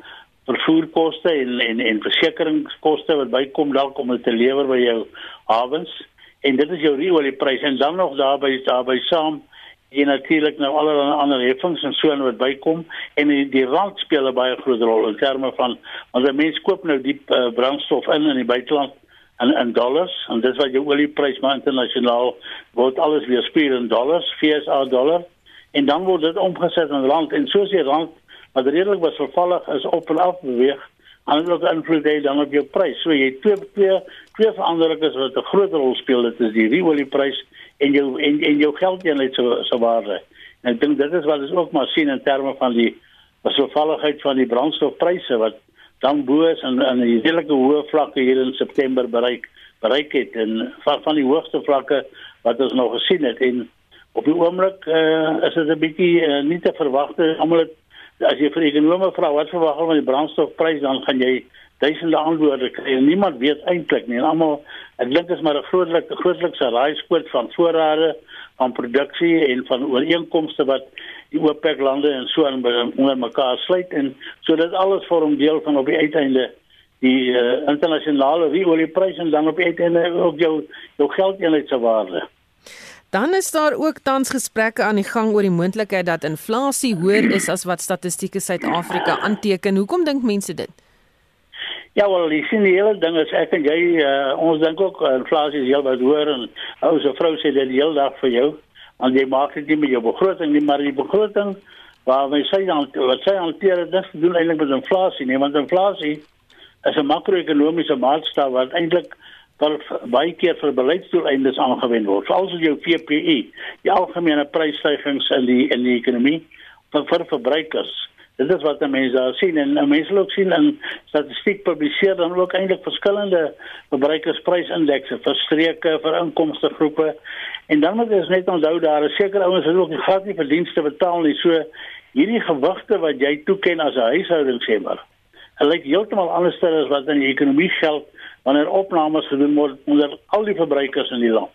vervoerkoste en en en versekeringskoste wat bykom dalk om dit te lewer by jou hawens en dit is jou olieprys en dan nog daarby daarby saam en natuurlik nou allerlei ander heffings en so en wat bykom. En die, die rand speel 'n baie groot rol in terme van want mense koop nou die uh, brandstof in in die buiteland in in dollars en dis wat jou olieprys maar internasionaal word alles weer spier in dollars FSA dollar en dan word dit omgeset in rand. En soos die rand wat redelik was vervallig is op en af beweeg en dit invloed hê dan op jou prys so jy twee twee twee veranderlikes wat 'n groot rol speel dit is die olieprys en jou en en jou geld jy net so so waarde. En ek dink dit is wat ons ook maar sien in terme van die vervalligheid van die brandstofpryse wat dan bo is en en die redelike hoë vlakke hier in September bereik bereik het en van van die hoogste vlakke wat ons nog gesien het en op die oomblik uh, is dit 'n bietjie uh, nie te verwagte almal as jy vir ekonome vra wat verwag hulle van die brandstofprys dan gaan jy duisende antwoorde kry en niemand weet eintlik nie. En almal ek dink is maar 'n grootlik grootlikse raaiskoot van voorrade van produksie en van ooreenkomste wat die OPEC lande en so onder mekaar sluit en so dit alles vorm deel van op die uiteinde die uh, internasionale oliepryse en dan op die uiteinde ook jou jou geldeenheid se waarde. Dan is daar ook tans gesprekke aan die gang oor die moontlikheid dat inflasie hoër is as wat statistieke Suid-Afrika aanteken. Hoekom dink mense dit? Ja, wel, die die hele ding is ek en jy uh, ons dink ook uh, inflasie is heel wat hoër en ou se vrou sê dit die hele dag vir jou want jy maak dit nie met jou begroting nie, maar die begroting waar jy sê dan wat sê hanteer dit doen eintlik met inflasie nie, want inflasie is 'n makro-ekonomiese maatstaf wat eintlik wel baie keer vir beleidsdoeleindes aangewend word. Veral as jou PPI, die algemene prysstygings in die in die ekonomie vir vir verbruikers Dit is wat mense daar sien en mense ook sien in statistiek publiseer dan ook eintlik verskillende verbruikersprysindexe vir streke, vir inkomste groepe. En dan moet ons net onthou daar is seker ouens wat ook nie glad nie vir dienste betaal nie. So hierdie gewigte wat jy toeken as 'n huishouding sê maar. Hulle lyk heeltemal anders as wat in die ekonomie geld wanneer opnames gedoen word onder al die verbruikers in die land.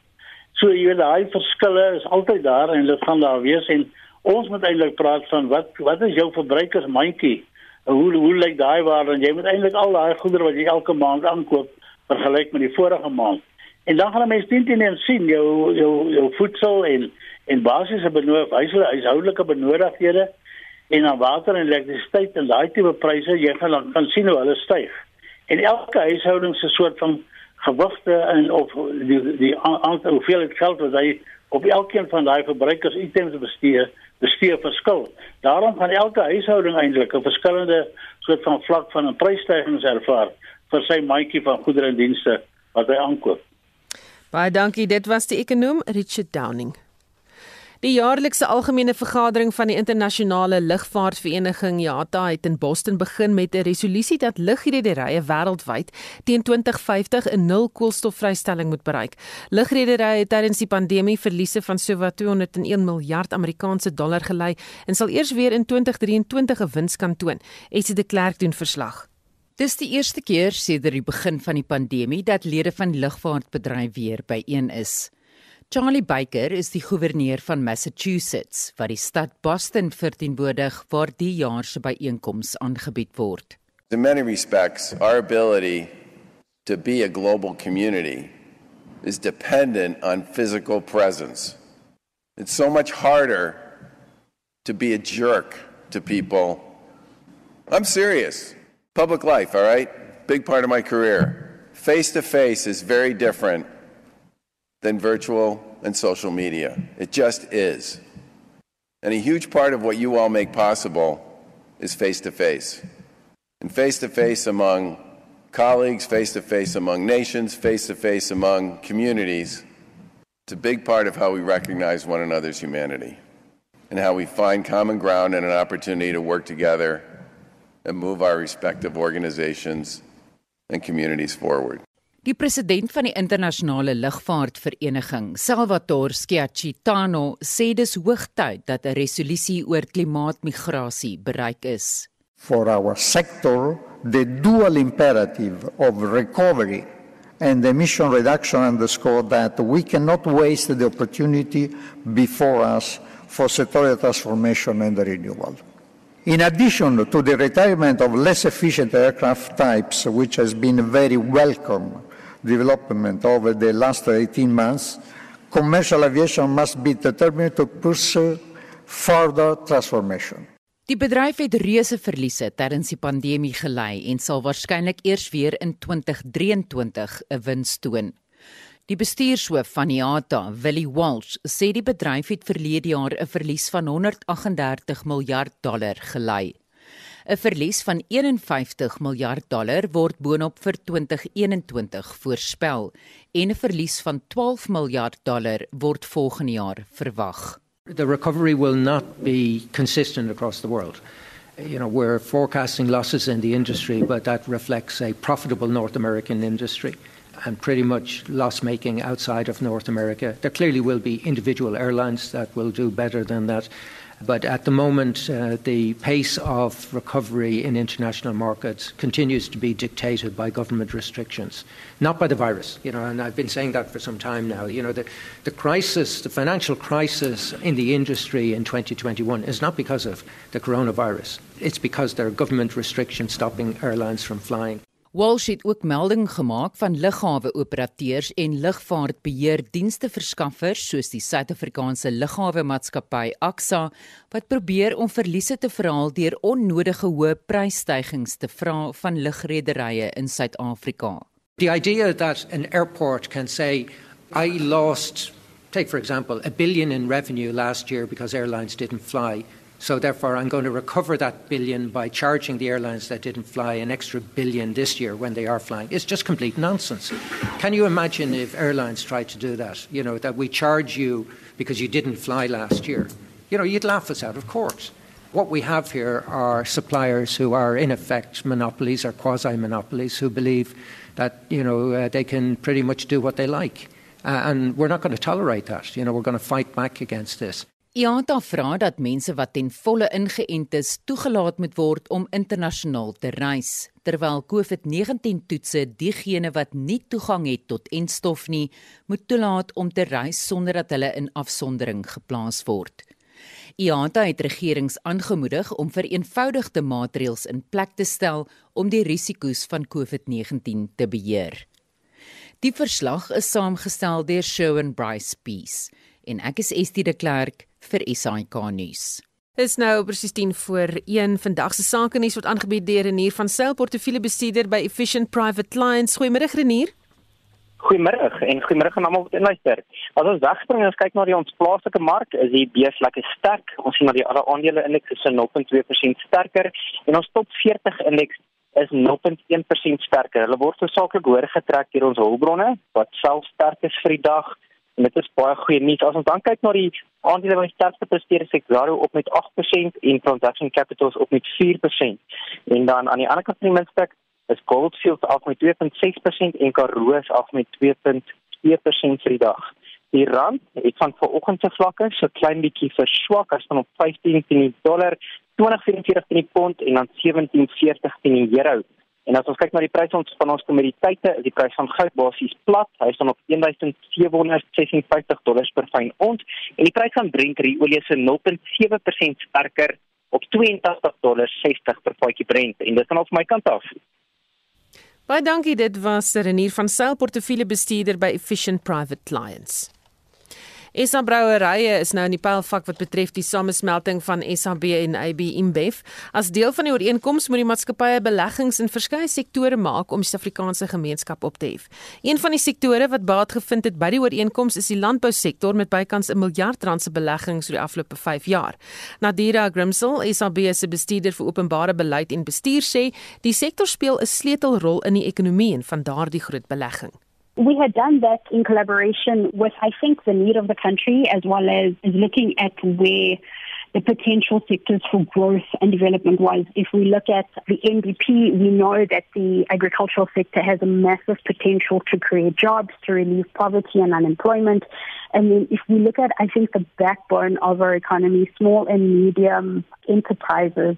So jy weet daai verskille is altyd daar en dit gaan daar wees en ons moet eintlik praat van wat wat is jou verbruikersmandjie? Hoe hoe lyk daai waarde? Jy moet eintlik al daai goedere wat jy elke maand aankoop vergelyk met die vorige maand. En dan gaan mense teen teen sien jou jou jou voedsel en en basiese benodig huishoudelike benodighede en dan water en elektrisiteit en daai tipe pryse jy gaan dan kan sien hoe hulle styg. En elke huishouding se soort van gewigte en of die die aantal hoeveel geld wat hy op elkeen van daai verbruikers items bestuur bestee verskil. Daarom gaan elke huishouding eintlik 'n verskillende soort van vlak van 'n prysstygings ervaar vir sy mandjie van goedere en dienste wat hy aankoop. Baie dankie. Dit was die ekonom Richard Downing. Die jaarlikse algemene vergadering van die internasionale lugvaartvereniging IATA het in Boston begin met 'n resolusie dat lugrederye wêreldwyd teen 2050 'n nul koolstofvrystelling moet bereik. Lugrederye het tydens die pandemie verliese van sowat 201 miljard Amerikaanse dollar gelei en sal eers weer in 2023 'n wins kan toon. Esie de Klerk doen verslag. Dis die eerste keer sedert die begin van die pandemie dat lede van die lugvaartbedryf weer byeen is. Charlie Baker is die goewerneur van Massachusetts wat die stad Boston verteenwoordig waar die jaar se byeenkoms aangebied word. In many respects, our ability to be a global community is dependent on physical presence. It's so much harder to be a jerk to people. I'm serious. Public life, all right? Big part of my career. Face to face is very different than virtual and social media. It just is. And a huge part of what you all make possible is face to face. And face to face among colleagues, face to face among nations, face to face among communities. It's a big part of how we recognize one another's humanity and how we find common ground and an opportunity to work together and move our respective organizations and communities forward. Die president van die internasionale lugvaartvereniging, Salvatore Schiacitano, sê dis hoogtyd dat 'n resolusie oor klimaatmigrasie bereik is. For our sector, the dual imperative of recovery and emission reduction underscore that we cannot waste the opportunity before us for sectorial transformation and renewal. In addition to the retirement of less efficient aircraft types, which has been very welcome development over the last 18 months, commercial aviation must be determined to pursue further transformation. Die bedryf het reuse verliese tydens die pandemie gelei en sal waarskynlik eers weer in 2023 'n wins toon. Die bestuurshoof van IATA, Willie Walsh, sê die bedryf het verlede jaar 'n verlies van 138 miljard dollar gelei. 'n Verlies van 51 miljard dollar word boonop vir 2021 voorspel en 'n verlies van 12 miljard dollar word volgende jaar verwag. The recovery will not be consistent across the world. You know, we're forecasting losses in the industry, but that reflects a profitable North American industry and pretty much loss making outside of North America. There clearly will be individual airlines that will do better than that. But at the moment, uh, the pace of recovery in international markets continues to be dictated by government restrictions, not by the virus. You know, and I've been saying that for some time now. You know, the, the crisis, the financial crisis in the industry in 2021 is not because of the coronavirus. It's because there are government restrictions stopping airlines from flying. Walsh het ook melding gemaak van lughawe-operateurs en lugvaartbeheerdienste verskaffers soos die Suid-Afrikaanse Lughawe-maatskappy AXA wat probeer om verliese te verhaal deur onnodige hoë prysstygings te vra van lugrederye in Suid-Afrika. The idea that an airport can say I lost take for example a billion in revenue last year because airlines didn't fly So therefore, I'm going to recover that billion by charging the airlines that didn't fly an extra billion this year when they are flying. It's just complete nonsense. Can you imagine if airlines tried to do that? You know, that we charge you because you didn't fly last year. You know, you'd laugh us out of court. What we have here are suppliers who are, in effect, monopolies or quasi monopolies who believe that, you know, uh, they can pretty much do what they like. Uh, and we're not going to tolerate that. You know, we're going to fight back against this. IATA vra dat mense wat ten volle ingeënt is, toegelaat moet word om internasionaal te reis, terwyl COVID-19 toetse diegene wat nie toegang het tot enstof nie, moet toelaat om te reis sonder dat hulle in afsondering geplaas word. IATA het regerings aangemoedig om vereenvoudigde maatreëls in plek te stel om die risiko's van COVID-19 te beheer. Die verslag is saamgestel deur Shaun Bryce Peace en ek is Estie de Klerk vir SAK nuus. Is nou presies 10 voor 1 vandag se sake nuus word aangebied deur Renier van Sail portefeuljebestuurder by Efficient Private Clients. Goeiemôre Renier. Goeiemôre en goeiemôre aan almal wat inluister. As ons wegspring en ons kyk na die ons plaaslike mark, is die beurs lekker sterk. Ons sien dat die alle aandele indeks is 0.2% sterker en ons top 40 indeks is 0.1% sterker. Hulle word versaaklik hoër getrek deur ons hulpbronne wat self sterk is vir die dag. En dit is baie goeie nuus. As ons dan kyk na die aandele wat die sterkste presteer, is Exxaro op met 8% en Transaction Capital op met 4%. En dan aan die ander kant van die muntstuk is Goldfields af met 2.6% en Karoo is af met 2.2% vir die dag. Die rand het van vanoggend se vlakke so klein bietjie verswak as van op 15 teen die dollar, 20.44 teen die pond en dan 17.40 teen die euro. En as ons kyk na die pryse van ons kommoditeite, is die prys van goud basies plat. Hy staan op 1756 dollars per fyn ons en die prys van Brent olie is 0.7% sterker op 82 dollars 60 per vatjie Brent en dit is dan op my kant af. Baie dankie, dit was Renier van Sail portefeuljebestuurder by Efficient Private Clients. SA Brouwerye is nou in die pylfak wat betref die samesmelting van SAB en AB InBev. As deel van die ooreenkoms moet die maatskappye beleggings in verskeie sektore maak om die Suid-Afrikaanse gemeenskap op te hef. Een van die sektore wat baat gevind het by die ooreenkoms is die landbousektor met bykans 'n miljard rand se beleggings oor die afgelope 5 jaar. Nadira Grimsel, SAB se bestuurder vir openbare beleid en bestuur sê, die sektor speel 'n sleutelrol in die ekonomie en van daardie groot belegging. We had done that in collaboration with, I think, the need of the country as well as looking at where the potential sectors for growth and development was. If we look at the NDP, we know that the agricultural sector has a massive potential to create jobs, to relieve poverty and unemployment. And then if we look at, I think, the backbone of our economy, small and medium enterprises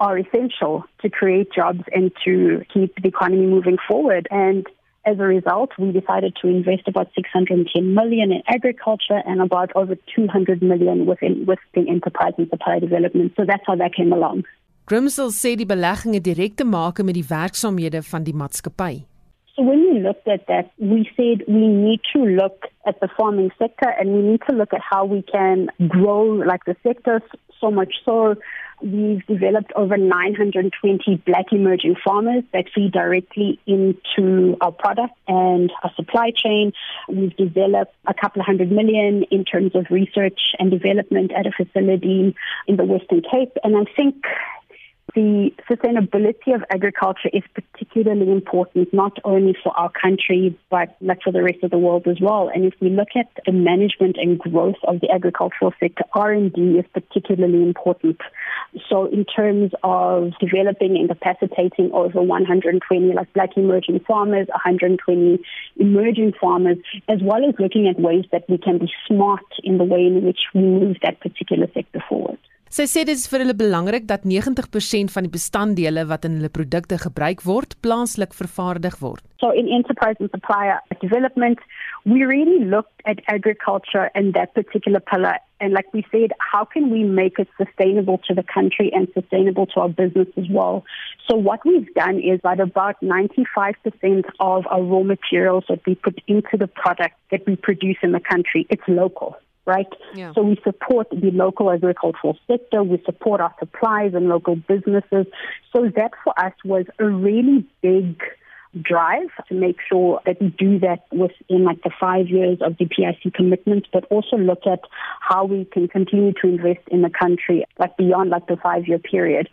are essential to create jobs and to keep the economy moving forward. And as a result, we decided to invest about 610 million in agriculture and about over 200 million within within enterprise and supply development. So that's how that came along. Grimsel sê die belegging het direk te maak met die werksaamhede van die maatskappy. So when we looked at that, we said we need to look at the farming sector and we need to look at how we can grow like the sector so much so We've developed over 920 black emerging farmers that feed directly into our product and our supply chain. We've developed a couple of hundred million in terms of research and development at a facility in the Western Cape. And I think the sustainability of agriculture is particularly important not only for our country but like for the rest of the world as well. And if we look at the management and growth of the agricultural sector R&D is particularly important. So in terms of developing and capacitating over 120 like black emerging farmers 120 emerging farmers as well as looking at ways that we can be smart in the way in which we move that particular sector forward Sy sê dit is vir hulle belangrik dat 90% van die bestanddele wat in hulle produkte gebruik word, plaaslik vervaardig word. So in enterprise and supplier development, we really looked at agriculture and that particular pillar and like we said, how can we make it sustainable to the country and sustainable to our business as well? So what we've done is that about 95% of our raw materials that we put into the product that we produce in the country, it's local right? Yeah. So we support the local agricultural sector, we support our suppliers and local businesses. So that for us was a really big drive to make sure that we do that within like the five years of the PIC commitment, but also look at how we can continue to invest in the country like beyond like the five year period.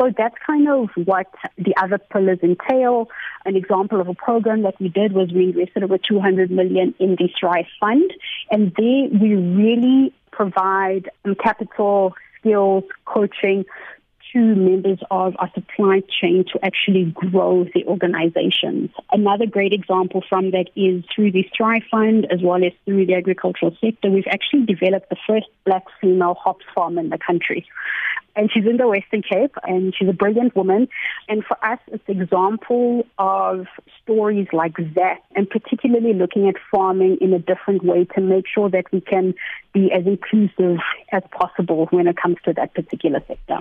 So that's kind of what the other pillars entail. An example of a program that we did was we invested over 200 million in the Thrive Fund, and there we really provide capital, skills, coaching to members of our supply chain to actually grow the organizations. Another great example from that is through the Thrive Fund as well as through the agricultural sector. We've actually developed the first black female hops farm in the country. And she's in the Western Cape and she's a brilliant woman. And for us, it's an example of stories like that and particularly looking at farming in a different way to make sure that we can be as inclusive as possible when it comes to that particular sector.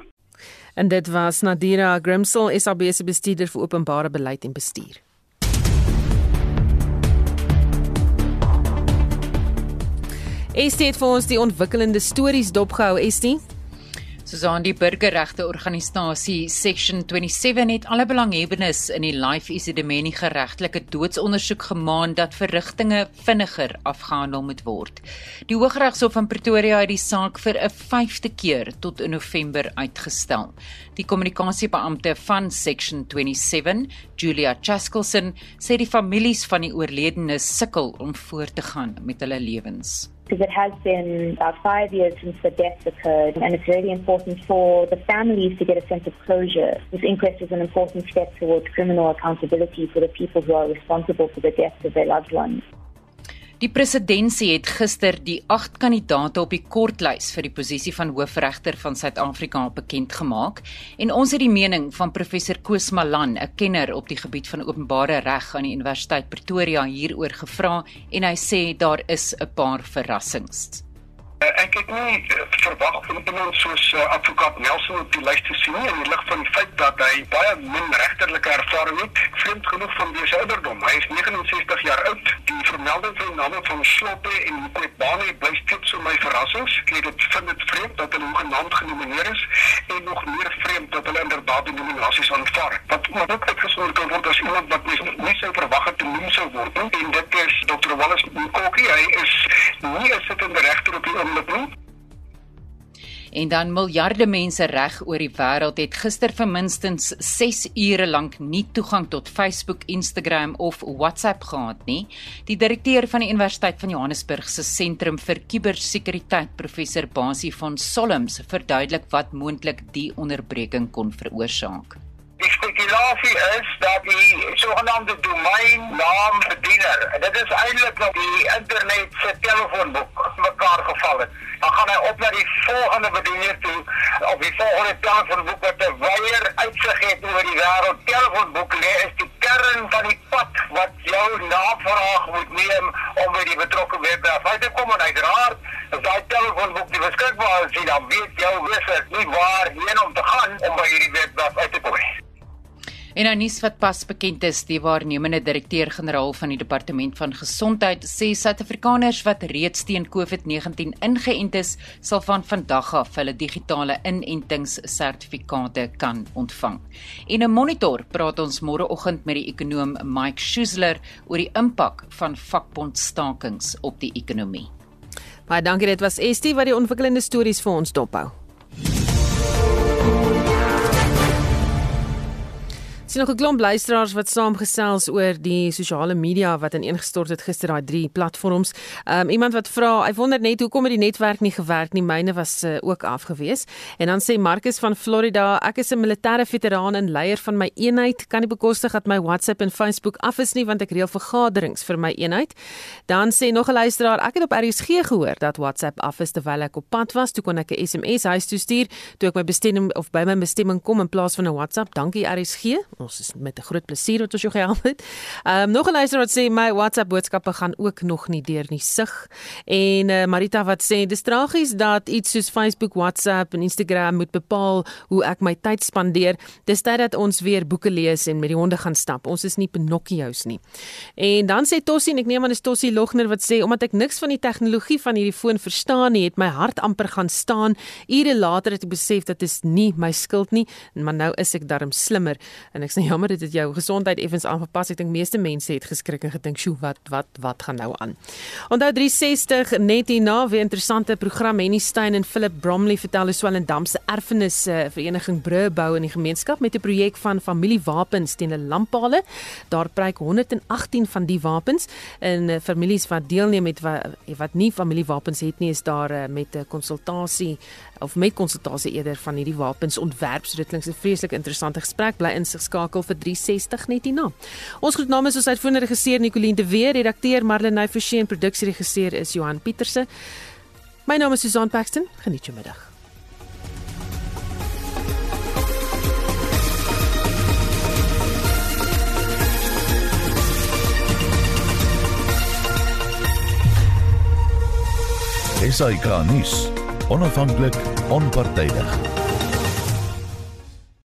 En dit was Nadira Grimsel, SAB se bestuurder vir openbare beleid en bestuur. Estie het vir ons die ontwikkelende stories dopgehou, Estie. Susan die burgerregte organisasie Section 27 het alle belanghebbendes in die Life Isidimeni geregtelike doodsondersoek gemaan dat verrigtinge vinniger afgehandel moet word. Die Hooggeregshof van Pretoria het die saak vir 'n 5de keer tot in November uitgestel. Die kommunikasiebeampte van Section 27, Julia Chaskelson, sê die families van die oorledenes sukkel om voort te gaan met hulle lewens. Because it has been about five years since the deaths occurred, and it's really important for the families to get a sense of closure. This inquest is an important step towards criminal accountability for the people who are responsible for the deaths of their loved ones. Die presidentsie het gister die 8 kandidaate op die kortlys vir die posisie van hoofregter van Suid-Afrika bekend gemaak en ons het die mening van professor Koos Malan, 'n kenner op die gebied van openbare reg aan die Universiteit Pretoria hieroor gevra en hy sê daar is 'n paar verrassings. Uh, ek het nie uh, verwag van iemand soos uh, advokaat Nelson op die lys te sien nie in die lig van die feit dat hy baie min regterlike ervaring het, vreemd genoeg van sy ouderdom. Hy is 69 jaar oud. Die vermelding van die name van Sloppe en Kwebane bly steeds so my verrassings. Ek het vind dit vreemd dat hulle genaamd genomineer is en nog meer vreemd dat hulle inderdaad die nominasies aanvaar. Wat maar ook uitgesonder kan word as iemand wat mens nie sou verwag het te noem sou word. En dit is Dr. Wallace Mkoki. Hy is nie sittende regter op die oomblik nie. En dan miljarde mense reg oor die wêreld het gister vir minstens 6 ure lank nie toegang tot Facebook, Instagram of WhatsApp gehad nie. Die direkteur van die Universiteit van Johannesburg se sentrum vir kubersekuriteit, professor Basie van Solms, verduidelik wat moontlik die onderbreking kon veroorsaak. Die spekulasie is dat die sogenaamde domeinnaam bediener, dit is eintlik op die internet se telefoonboek mekaar geval het dan gaan hy op na die volgende bediener toe op die volgende telefoonboek wat 'n wyeer uitsig het oor die wêreld. Telefoonboek lê is die kern van die pad wat jou navraag moet neem om by die betrokke webwerf uit te kom en uiteraard as daai telefoonboek nie beskikbaar is, dan weet jou wisse nie waar heen om te gaan om by hierdie webwerf uit te kom nie. En nou nuus wat pas bekend is, die waarnemende direkteur-generaal van die Departement van Gesondheid sê Suid-Afrikaners wat reeds teen COVID-19 ingeënt is, sal van vandag af hulle digitale inentingssertifikate kan ontvang. En 'n monitor praat ons môreoggend met die ekonom Mike Schuessler oor die impak van vakbondstakings op die ekonomie. Baie dankie, dit was Estie wat die ontwikkelende stories vir ons dophou. Sien nog 'n klomp luisteraars wat saamgesels oor die sosiale media wat ineengestort het gister daai drie platforms. Um iemand wat vra, hy wonder net hoekom het die netwerk nie gewerk nie. Myne was uh, ook afgewees. En dan sê Marcus van Florida, ek is 'n militêre veteraan en leier van my eenheid, kan nie bekostig dat my WhatsApp en Facebook af is nie want ek reël vergaderings vir my eenheid. Dan sê nog 'n luisteraar, ek het op RSG gehoor dat WhatsApp af is terwyl ek op pad was, toe kon ek 'n SMS huis toe stuur toe ek my bestemming of by my bestemming kom in plaas van 'n WhatsApp. Dankie RSG ons is met 'n groot plesier wat ons jou gehelp het. Ehm um, nog 'n luisteraar wat sê my WhatsApp boodskappe gaan ook nog nie deur nie sig. En uh, Marita wat sê dis tragies dat iets soos Facebook, WhatsApp en Instagram moet bepaal hoe ek my tyd spandeer. Dis tyd dat ons weer boeke lees en met die honde gaan stap. Ons is nie Pinocchio's nie. En dan sê Tossie en ek neem aan dis Tossie Logner wat sê omdat ek niks van die tegnologie van hierdie foon verstaan nie, het my hart amper gaan staan. Ure later het ek besef dat dit is nie my skuld nie, maar nou is ek darm slimmer en ek sê jammer dit het jou gesondheid effens aangepas. Ek dink meeste mense het geskrik en gedink, "Sjoe, wat wat wat gaan nou aan?" Onthou 360 net hierna weer interessante program Henny Stein en Philip Bromley vertel hoe Swellendam se erfenis uh, vereniging brûe bou in die gemeenskap met 'n projek van familiewapens teen 'n lamppale. Daar preek 118 van die wapens en uh, families wat deelneem met wat, wat nie familiewapens het nie is daar uh, met 'n konsultasie of met konsultasie eerder van hierdie wapens ontwerp. So dit klink 'n vreeslik interessante gesprek. Bly ingeskakel vir 360 net hierna. Ons groet namens ons uitvoerende regisseur Nicoline de Weer, redakteur Marlene Forsie en produksieregisseur is Johan Pieterse. My naam is Susan Paxton. Geniet jou middag. SAK nuus onafhanklik onpartydig